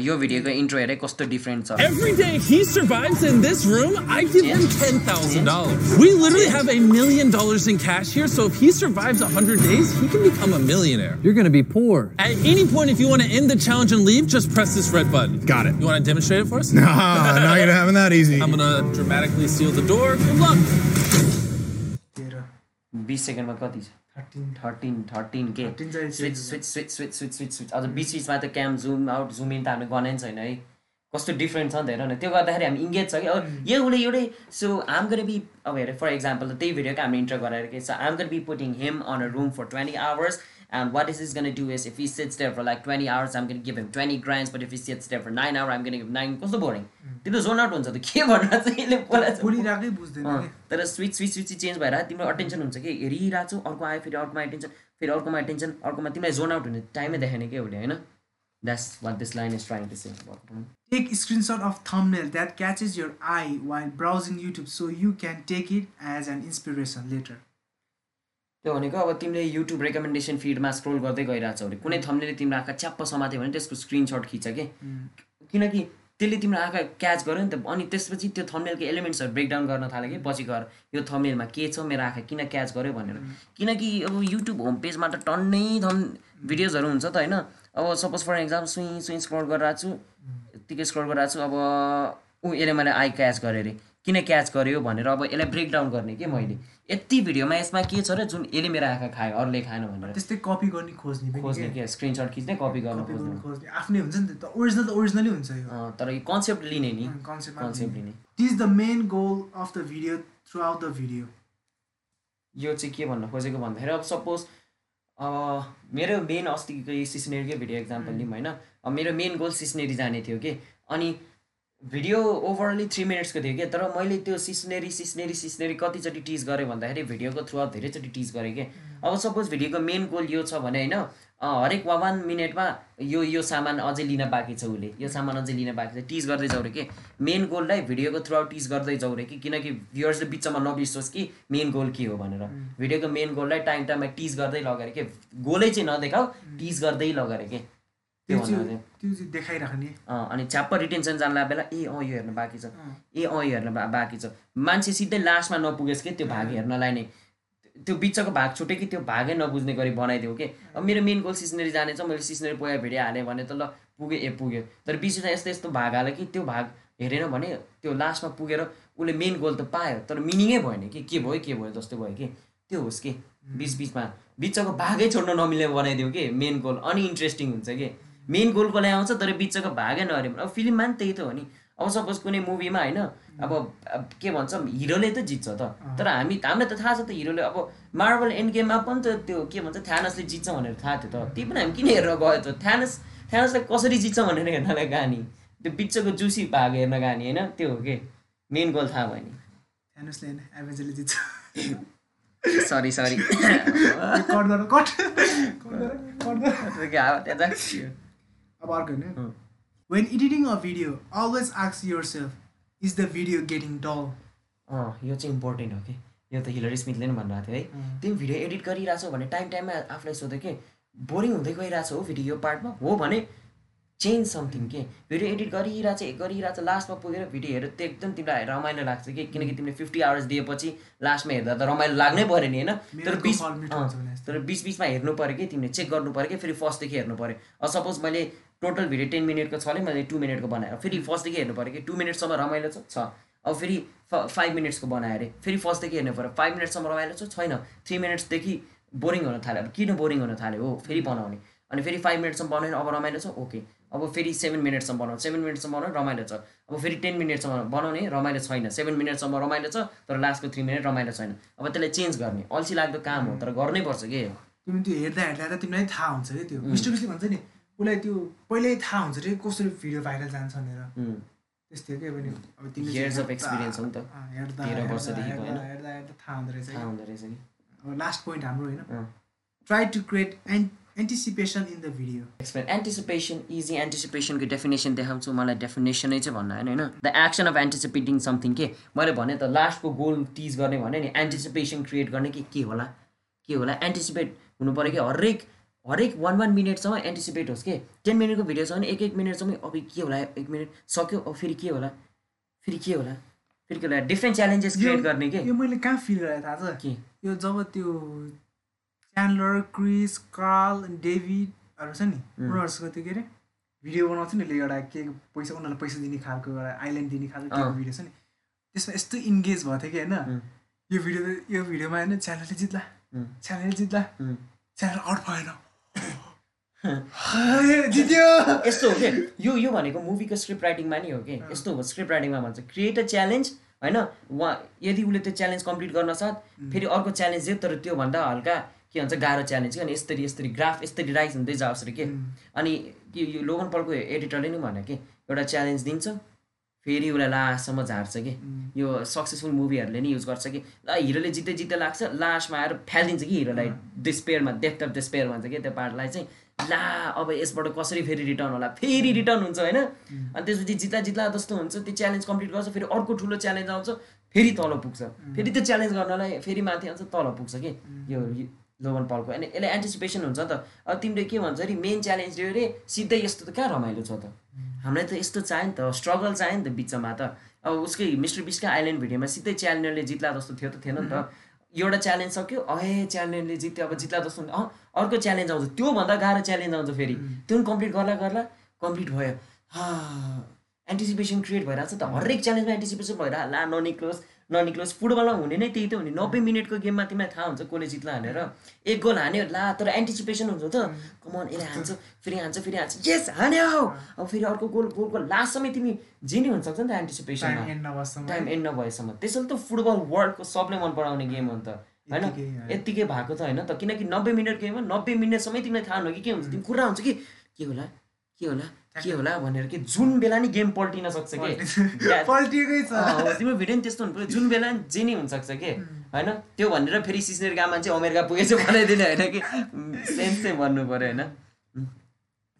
यो भिडियोको इन्ट्रो हेरे कस्तो डिफ्रेन्ट छ Every day he survives in this room, I give him $10,000. We literally have a million dollars in cash here, so if he survives 100 days, he can become a millionaire. You're going to be poor. At any point, if you want to end the challenge and leave, just press this red button. Got it. You want to demonstrate it for us? No, not gonna happen that easy. I'm going to dramatically seal the door. Good luck. तेह्र बिस सेकेन्डमा कति छ thirteen. Thirteen के। 13 चाहिँ switch switch switch switch switch switch switch. अझ बिच बिचमा त cam zoom out zoom in त हामीले गनै छैन है। कस्तो डिफ्रेन्ट छ नि त हेर न। त्यो गर्दाखेरि हामी इङ्गेज छ कि? अब यो उसले एउटै सो आम गन बी अब हेर फर इक्जाम्पल त्यही भिडियोको हामीले इन्टर गराएर के छ I'm gonna be putting him on a room for twenty hours and what is is gonna do is if he sits there for like twenty hours I'm gonna give him twenty grands but if he sits there for nine hour I'm gonna give nine कस्तो boring त्यो त John out हुन्छ त के भनेर चाहिँ यसले बोलाएको छ? बोलिरहेकै बुझ्दैन अँ, कि तर स्विच स्विच स्विच चेन्ज भएर तिम्रो अटेन्सन हुन्छ कि हेरिरहेको छु अर्को आयो फेरि अर्कोमा एटेन्सन फेरि अर्कोमा एटेन्सन अर्कोमा तिमीलाई जोन आउट हुने टाइमै देखाएन क्या उसले होइन that's what this line is trying to say Take a screenshot of thumbnail that catches your eye while browsing YouTube so you can take it as an inspiration later. त्यो भनेको अब तिमीले YouTube recommendation फिडमा scroll गर्दै गइरहेको छौ अरे। कुनै थम्नेले तिम्रो आँखा च्याप्प समात्यो भने त्यसको स्क्रिनसट खिच के? किनकि त्यसले तिम्रो आँखा क्याच गर्यो नि त अनि त्यसपछि त्यो थम्नेलको एलिमेन्ट्सहरू ब्रेकडाउन गर्न थाल्यो कि? पछि गएर यो थम्नेलमा के छ मेरो आँखा किन क्याच गर्यो भनेर। किनकि अब युट्युब होम पेजमा त टन्नै थम भिडियोजहरू हुन्छ त होइन? अब सपोज फर इक्जाम्पल सुई सुई स्क्रोल गरिरहेको छु यत्तिकै स्क्रोल गरिरहेको छु अब ऊ यसले मैले आई क्याच गरेँ अरे। किन क्याच गर्यो भनेर अब यसलाई ब्रेकडाउन गर्ने कि मैले? यति भिडियोमा यसमा के छ र जुन यसले मेरो आँखा खायो अरूले खाएन भनेर। त्यस्तै कपी गर्ने खोज्ने खोज्ने के? के? स्क्रिनसट खिच्ने कपी गर्न खोज्ने। खोज्ने। आफ्नै हुन्छ नि त। ओरिजिनल त ओरिजिनलै हुन्छ यो। तर यो कन्सेप्ट लिने नि। कन्सेप्ट कन्सेप्ट लिने। This is the main goal of the video throughout the video. यो चाहिँ के भन्न खोजेको भन्दाखेरि अब सपोज मेरो मेन अस्तिको सिस्नेरीकै भिडियो इक्जाम्पल लिउँ होइन? मेरो मेन गोल सिस्नेरी जाने थियो कि? अनि भिडियो ओभरअली थ्री मिनट्सको थियो कि? तर मैले त्यो सिस्नेरी सिस्नेरी सिस्नेरी कतिचोटि टिच गरेँ भन्दाखेरि भिडियोको थ्रु आउट धेरैचोटि टिच गरेँ कि? अब सपोज भिडियोको मेन गोल यो छ भने होइन हरेक वान मिनटमा यो यो सामान अझै लिन बाँकी छ उसले। यो सामान अझै लिन बाँकी छ। टिच गर्दै जाउँ रे कि? मेन गोललाई भिडियोको थ्रु आउट टिच गर्दै जाउँ रे कि? किनकि भ्युवर्सले बिचमा नबिर्सोस् कि मेन गोल के हो भनेर। भिडियोको मेन गोललाई टाइम टाइममा टिच गर्दै लगेर के? गोलै चाहिँ नदेखाऊ टिच गर्दै लगेर के? त्यो चाहिँ देखाइराख्ने। अनि च्याप्प रिटेन्सन जान्ला बेला ए अँ यो हेर्न बाँकी छ। ए अँ यो हेर्न बाँकी छ। मान्छे सिधै लास्टमा नपुगेस् कि? त्यो भाग हेर्नलाई नै। त्यो बिचको भाग छुट्यो कि त्यो भागै नबुझ्ने गरी बनाइदियो कि? अब मेरो मेन गोल सिस्नेरी जाने छ मैले सिस्नेरी पोया भिडियो हालेँ भने त ल पुगेँ ए पुग्यो। तर बिचमा यस्तो यस्तो भाग हाल्यो कि त्यो भाग हेरेन भने त्यो लास्टमा पुगेर उसले मेन गोल त पायो तर मिनिङै भएन कि। के भयो के भयो जस्तो भयो कि। त्यो होस् कि बिच बिचमा बिचको भागै छोड्न नमिल्ने बनाइदियो कि मेन गोल अनि इन्ट्रेस्टिङ हुन्छ कि? मेन गोलको लागि आउँछ तर बिचको भागै नहेऱ्यो भने। अब फिल्ममा नि त्यही त हो नि। अब सपोज कुनै मुभीमा होइन अब के भन्छ हिरोले त जित्छ त। तर हामी हामीलाई त थाहा छ त हिरोले। अब मार्बल एन्ड गेममा पनि त त्यो के भन्छ थ्यानसले जित्छ भनेर थाहा थियो त। त्यही पनि हामी किन हेरेर गयो त? थ्यानस थ्यानसलाई कसरी जित्छ भनेर हेर्नलाई गएको नि त्यो बिचको जुसी भाग हेर्न गएको नि होइन? त्यो हो कि? मेन गोल थाहा भयो नि। हेर्नुहोस् न एभेन्जरले जित्छ। सरी सरी अब अर्को होइन when editing a video always आक्स yourself is the video getting dull अँ यो चाहिँ इम्पोर्टेन्ट हो कि? यो त हिलरी स्मिथले नि भनिरहेको थियो है। तिमी भिडियो एडिट गरिरहेछौ भने टाइम टाइममा आफूलाई सोध्यो कि बोरिङ हुँदै गइरहेछ हो भिडियो यो पार्टमा हो भने चेन्ज समथिङ के? भिडियो एडिट गरिरहेछ गरिरहेछ लास्टमा पुगेर भिडियो हेरेर त्यो एकदम तिमीलाई रमाइलो लाग्छ कि? किनकि तिमीले फिफ्टी आवर्स दिएपछि लास्टमा हेर्दा त रमाइलो लाग्नै पऱ्यो नि होइन? तर बिच। तर बिच बिचमा हेर्नु पऱ्यो कि? तिमीले चेक गर्नु पऱ्यो कि? फेरि फर्स्टदेखि हेर्नु पऱ्यो। अब सपोज मैले टोटल भिडियो टेन मिनटको छ भने मैले टु मिनटको बनाएर फेरि फर्स्टदेखि हेर्नु पऱ्यो कि टु मिनटसम्म रमाइलो छ? छ। अब फेरि फाइभ मिनट्सको बनाएँ अरे। फेरि फर्स्टदेखि हेर्नु पऱ्यो फाइभ मिनटसम्म रमाइलो छ? छैन। थ्री मिनट्सदेखि बोरिङ हुन थाल्यो। अब किन बोरिङ हुन थाल्यो हो? फेरि बनाउने। अनि फेरि फाइभ मिनटसम्म बनाउने अब रमाइलो छ? ओके। अब फेरि सेभेन मिनटसम्म बनाउने। सेभेन मिनटसम्म बनाउने रमाइलो छ। अब फेरि टेन मिनटसम्म बनाउने रमाइलो छैन। सेभेन मिनटसम्म रमाइलो छ तर लास्टको थ्री मिनट रमाइलो छैन। अब त्यसलाई चेन्ज गर्ने। अल्छी लाग्दो काम हो तर गर्नै पर्छ कि? तिमी त्यो हेर्दा हेर्दा त तिमीलाई थाहा हुन्छ कि त्यो। मिस्टर बिस्टले भन्छ नि उसलाई त्यो पहिल्यै थाहा हुन्छ कि कसरी भिडियो भाइरल जान्छ भनेर। त्यस्तै कि अब नि अब तिमीले चाहिँ of experience हो नि त। हेर्दा हेर्दा, हेर्दा थाहा हुँदो रहेछ थाहा। हुँदो रहेछ कि अब लास्ट पोइन्ट हाम्रो होइन। Try to create anticipation in the video explain anticipation easy एन्टिसिपेसनको definition देखाउँछु। मलाई डेफिनेसनै चाहिँ भन्नु होइन होइन? The action of anticipating something के? मैले भने त लास्टको गोल टिज गर्ने भने नि एन्टिसिपेसन क्रिएट गर्ने कि के होला? के होला? एन्टिसिपेट हुनु पऱ्यो कि? हरेक हरेक वान वान मिनटसम्म एन्टिसिपेट होस् कि? टेन मिनटको भिडियो छ भने एक एक मिनटसम्म अब के होला? एक मिनट सक्यो अब फेरि के होला? फेरि के होला? फेरि के होला? डिफ्रेन्ट च्यालेन्जेस क्रिएट गर्ने के? यो मैले कहाँ फिल गरेँ थाहा छ? के? यो जब त्यो च्यान्डलर क्रिस कार्ल डेभिडहरू छ नि उनीहरूसँग त्यो के अरे भिडियो बनाउँछ नि एउटा के पैसा उनीहरूलाई पैसा दिने खालको एउटा आइल्यान्ड दिने खालको। भिडियो छ नि। त्यसमा यस्तो इन्गेज भएको थियो कि होइन यो भिडियो यो भिडियोमा होइन च्यानलले जित्ला. च्यानलले जित्ला. च्यानल आउट भएन। यस्तो हो कि यो यो भनेको मुभीको स्क्रिप्ट राइटिङमा नि हो कि यस्तो हो स्क्रिप्ट राइटिङमा भन्छ क्रिएट अ च्यालेन्ज होइन? उहाँ यदि उसले त्यो च्यालेन्ज कम्प्लिट गर्न साथ फेरि अर्को च्यालेन्ज दियो तर त्योभन्दा हल्का के भन्छ गाह्रो च्यालेन्ज कि अनि यसरी यसरी ग्राफ यसरी राइज हुँदै जाओस् अरे के? अनि यो यो लोगन पलको एडिटरले नि भने कि? एउटा च्यालेन्ज दिन्छ फेरि उसलाई लास्टसम्म झार्छ कि? यो सक्सेसफुल मुभीहरूले नि युज गर्छ कि? ल हिरोले जित्दै जित्दै लाग्छ लास्टमा आएर फ्यालिदिन्छ कि हिरोलाई डिस्पेयरमा डेप्थ अफ डिस्पेयर भन्छ कि त्यो पार्टलाई चाहिँ? ला अब यसबाट कसरी फेरि रिटर्न होला? फेरि रिटर्न हुन्छ होइन? अनि त्यसपछि जित्दा जित्दा जस्तो हुन्छ त्यो च्यालेन्ज कम्प्लिट गर्छ फेरि अर्को ठुलो च्यालेन्ज आउँछ फेरि तल पुग्छ। फेरि त्यो च्यालेन्ज गर्नलाई फेरि माथि आउँछ तल पुग्छ कि? यो लोगन पलको। अनि यसले एन्टिसिपेसन हुन्छ नि त। अब तिमीले के भन्छ अरे मेन च्यालेन्ज अरे सिधै यस्तो त कहाँ रमाइलो छ त? हामीलाई त यस्तो चाहियो नि त स्ट्रगल चाहियो नि त बिचमा त। अब उसकै मिस्टर बिस्का आइल्यान्ड भिडियोमा सिधै च्यालेन्जरले जित्ला जस्तो थियो त थिएन नि त। एउटा च्यालेन्ज सक्यो अहे च्यालेन्जले जित्यो अब जित्ला जस्तो। अँ अर्को च्यालेन्ज आउँछ। त्योभन्दा गाह्रो च्यालेन्ज आउँछ फेरि। त्यो पनि कम्प्लिट गर्ला गर्ला कम्प्लिट भयो। हा एन्टिसिपेसन क्रिएट भइरहेको छ त। हरेक च्यालेन्जमा एन्टिसिपेसन भइरहेको ला ननिक्लोस्। ननिक्लोस् फुटबलमा हुने नै त्यही त हो नि। नब्बे मिनटको गेममा तिमीलाई थाहा हुन्छ कसले जित्ला भनेर। एक गोल हान्यो ला तर एन्टिसिपेसन हुन्छ त। कमन यसले हान्छ फेरि हान्छ फेरि हान्छ। यस हान्यो! अब फेरि अर्को गोल गोलको लास्टसम्म तिमी जिनी हुनसक्छ नि त एन्टिसिपेसनमा टाइम एन्ड नभएसम्म। त्यसैले त फुटबल वर्ल्डको सबले मन पराउने गेम हो नि त। होइन। यत्तिकै भएको त होइन त। किनकि नब्बे मिनट गेममा नब्बे मिनटसम्मै तिमीलाई थाहा हुन कि के हुन्छ। तिमी कुरा हुन्छ कि के होला? के होला? के होला भनेर कि जुन बेला नि गेम पल्टिन सक्छ कि. पल्टिएकै छ। तिम्रो भिडियो नि त्यस्तो हुनु पऱ्यो। जुन बेला नि जे नि हुनसक्छ कि? होइन? त्यो भनेर फेरि सिस्नेर गएको मान्छे अमेरिका पुगेछ बनाइदिने होइन कि? सेन्स चाहिँ भन्नु पऱ्यो होइन।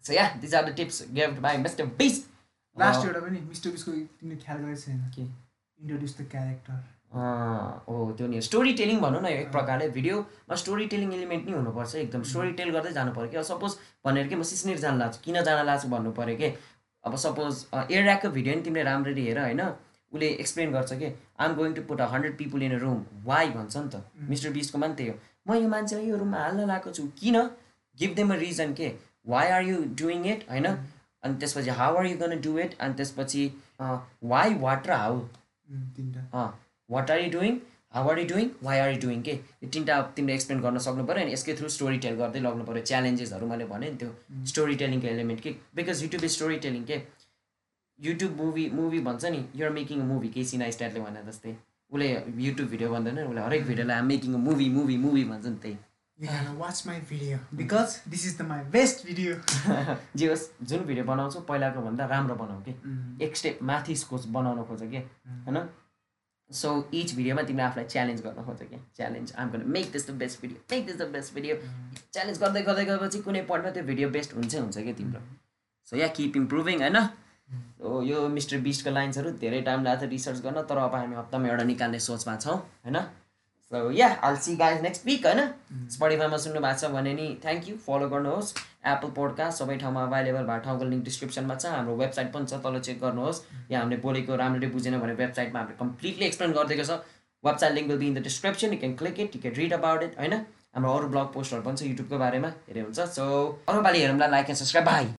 So yeah these are the tips gift by mister Beast last एउटा पनि मिस्टर बिसको तिमीले ख्याल गरेको छैन। के? इन्ट्रोड्युस द क्यारेक्टर हो त्यो नि स्टोरी टेलिङ भनौँ न एक प्रकारले भिडियोमा स्टोरी टेलिङ एलिमेन्ट नै हुनुपर्छ एकदम। स्टोरी टेल गर्दै जानु पऱ्यो कि सपोज भनेर कि म सिस्नेर जान लाग्छु किन जान लाग्छु भन्नु पऱ्यो कि? अब सपोज एयरऱ्याकको भिडियो नि तिमीले राम्ररी हेर होइन? उसले एक्सप्लेन गर्छ कि I'm going to put a hundred people in a room why भन्छ नि त। मिस्टर बिसको पनि त्यही हो। म यो मान्छेलाई यो रुममा हाल्न लगाएको छु। किन? गिभ देम अ रिजन के। Why are you doing it होइन? अनि त्यसपछि how are you gonna do it अनि त्यसपछि वाइ वाट र how what are you doing how are you doing why are you doing के? यो तिनवटा तिमीले एक्सप्लेन गर्न सक्नु पऱ्यो अनि यसकै थ्रु स्टोरी टेल गर्दै लग्नु पऱ्यो च्यालेन्जेसहरू मैले भने नि त्यो स्टोरी टेलिङको एलिमेन्ट के? Because YouTube is story telling के? युट्युब मुभी मुभी भन्छ नि युआर मेकिङ अ मुभी केही सिना स्टारले भने जस्तै। उसले युट्युब भिडियो भन्दैन उसले हरेक भिडियोलाई I'm making a movie movie movie भन्छ नि त्यही। Watch my video because this is the my best video. जे होस् जुन भिडियो बनाउँछु पहिलाको भन्दा राम्रो बनाऊ कि. एक स्टेप माथि खोज बनाउन खोज कि? होइन? सो इच भिडियोमा तिमीले आफूलाई च्यालेन्ज गर्न खोज कि च्यालेन्ज आम गर्न make this the best video make this the best video challenge गर्दै गर्दै गएपछि कुनै पोइन्टमा त्यो भिडियो बेस्ट हुन्छै हुन्छ कि तिम्रो। सो या किप इम्प्रुभिङ होइन? हो यो मिस्टर बिस्टको लाइन्सहरू धेरै टाइम लाग्छ रिसर्च गर्न तर अब हामी हप्तामा एउटा निकाल्ने सोचमा छौँ होइन? So yeah all see guys next week होइन स्पोटिफाईमा सुन्नु भएको छ भने नि थ्याङ्क यू फलो गर्नुहोस्. एप्पल पोडकास्ट सबै ठाउँमा अभाइलेबल भएको ठाउँको लिङ्क डिस्क्रिप्सनमा छ। हाम्रो वेबसाइट पनि छ तल चेक गर्नुहोस्। या हामीले बोलेको राम्ररी बुझेन भने वेबसाइटमा हामीले कम्प्लिटली एक्सप्लेन गरिदिएको छ। Website link will be in the description you can click it you can read about it होइन? हाम्रो अरू ब्लग पोस्टहरू पनि छ युट्युबको बारेमा हेरे हुन्छ। सो अरू पालि हेरौँला लाइक एन्ड सब्सक्राइब बाई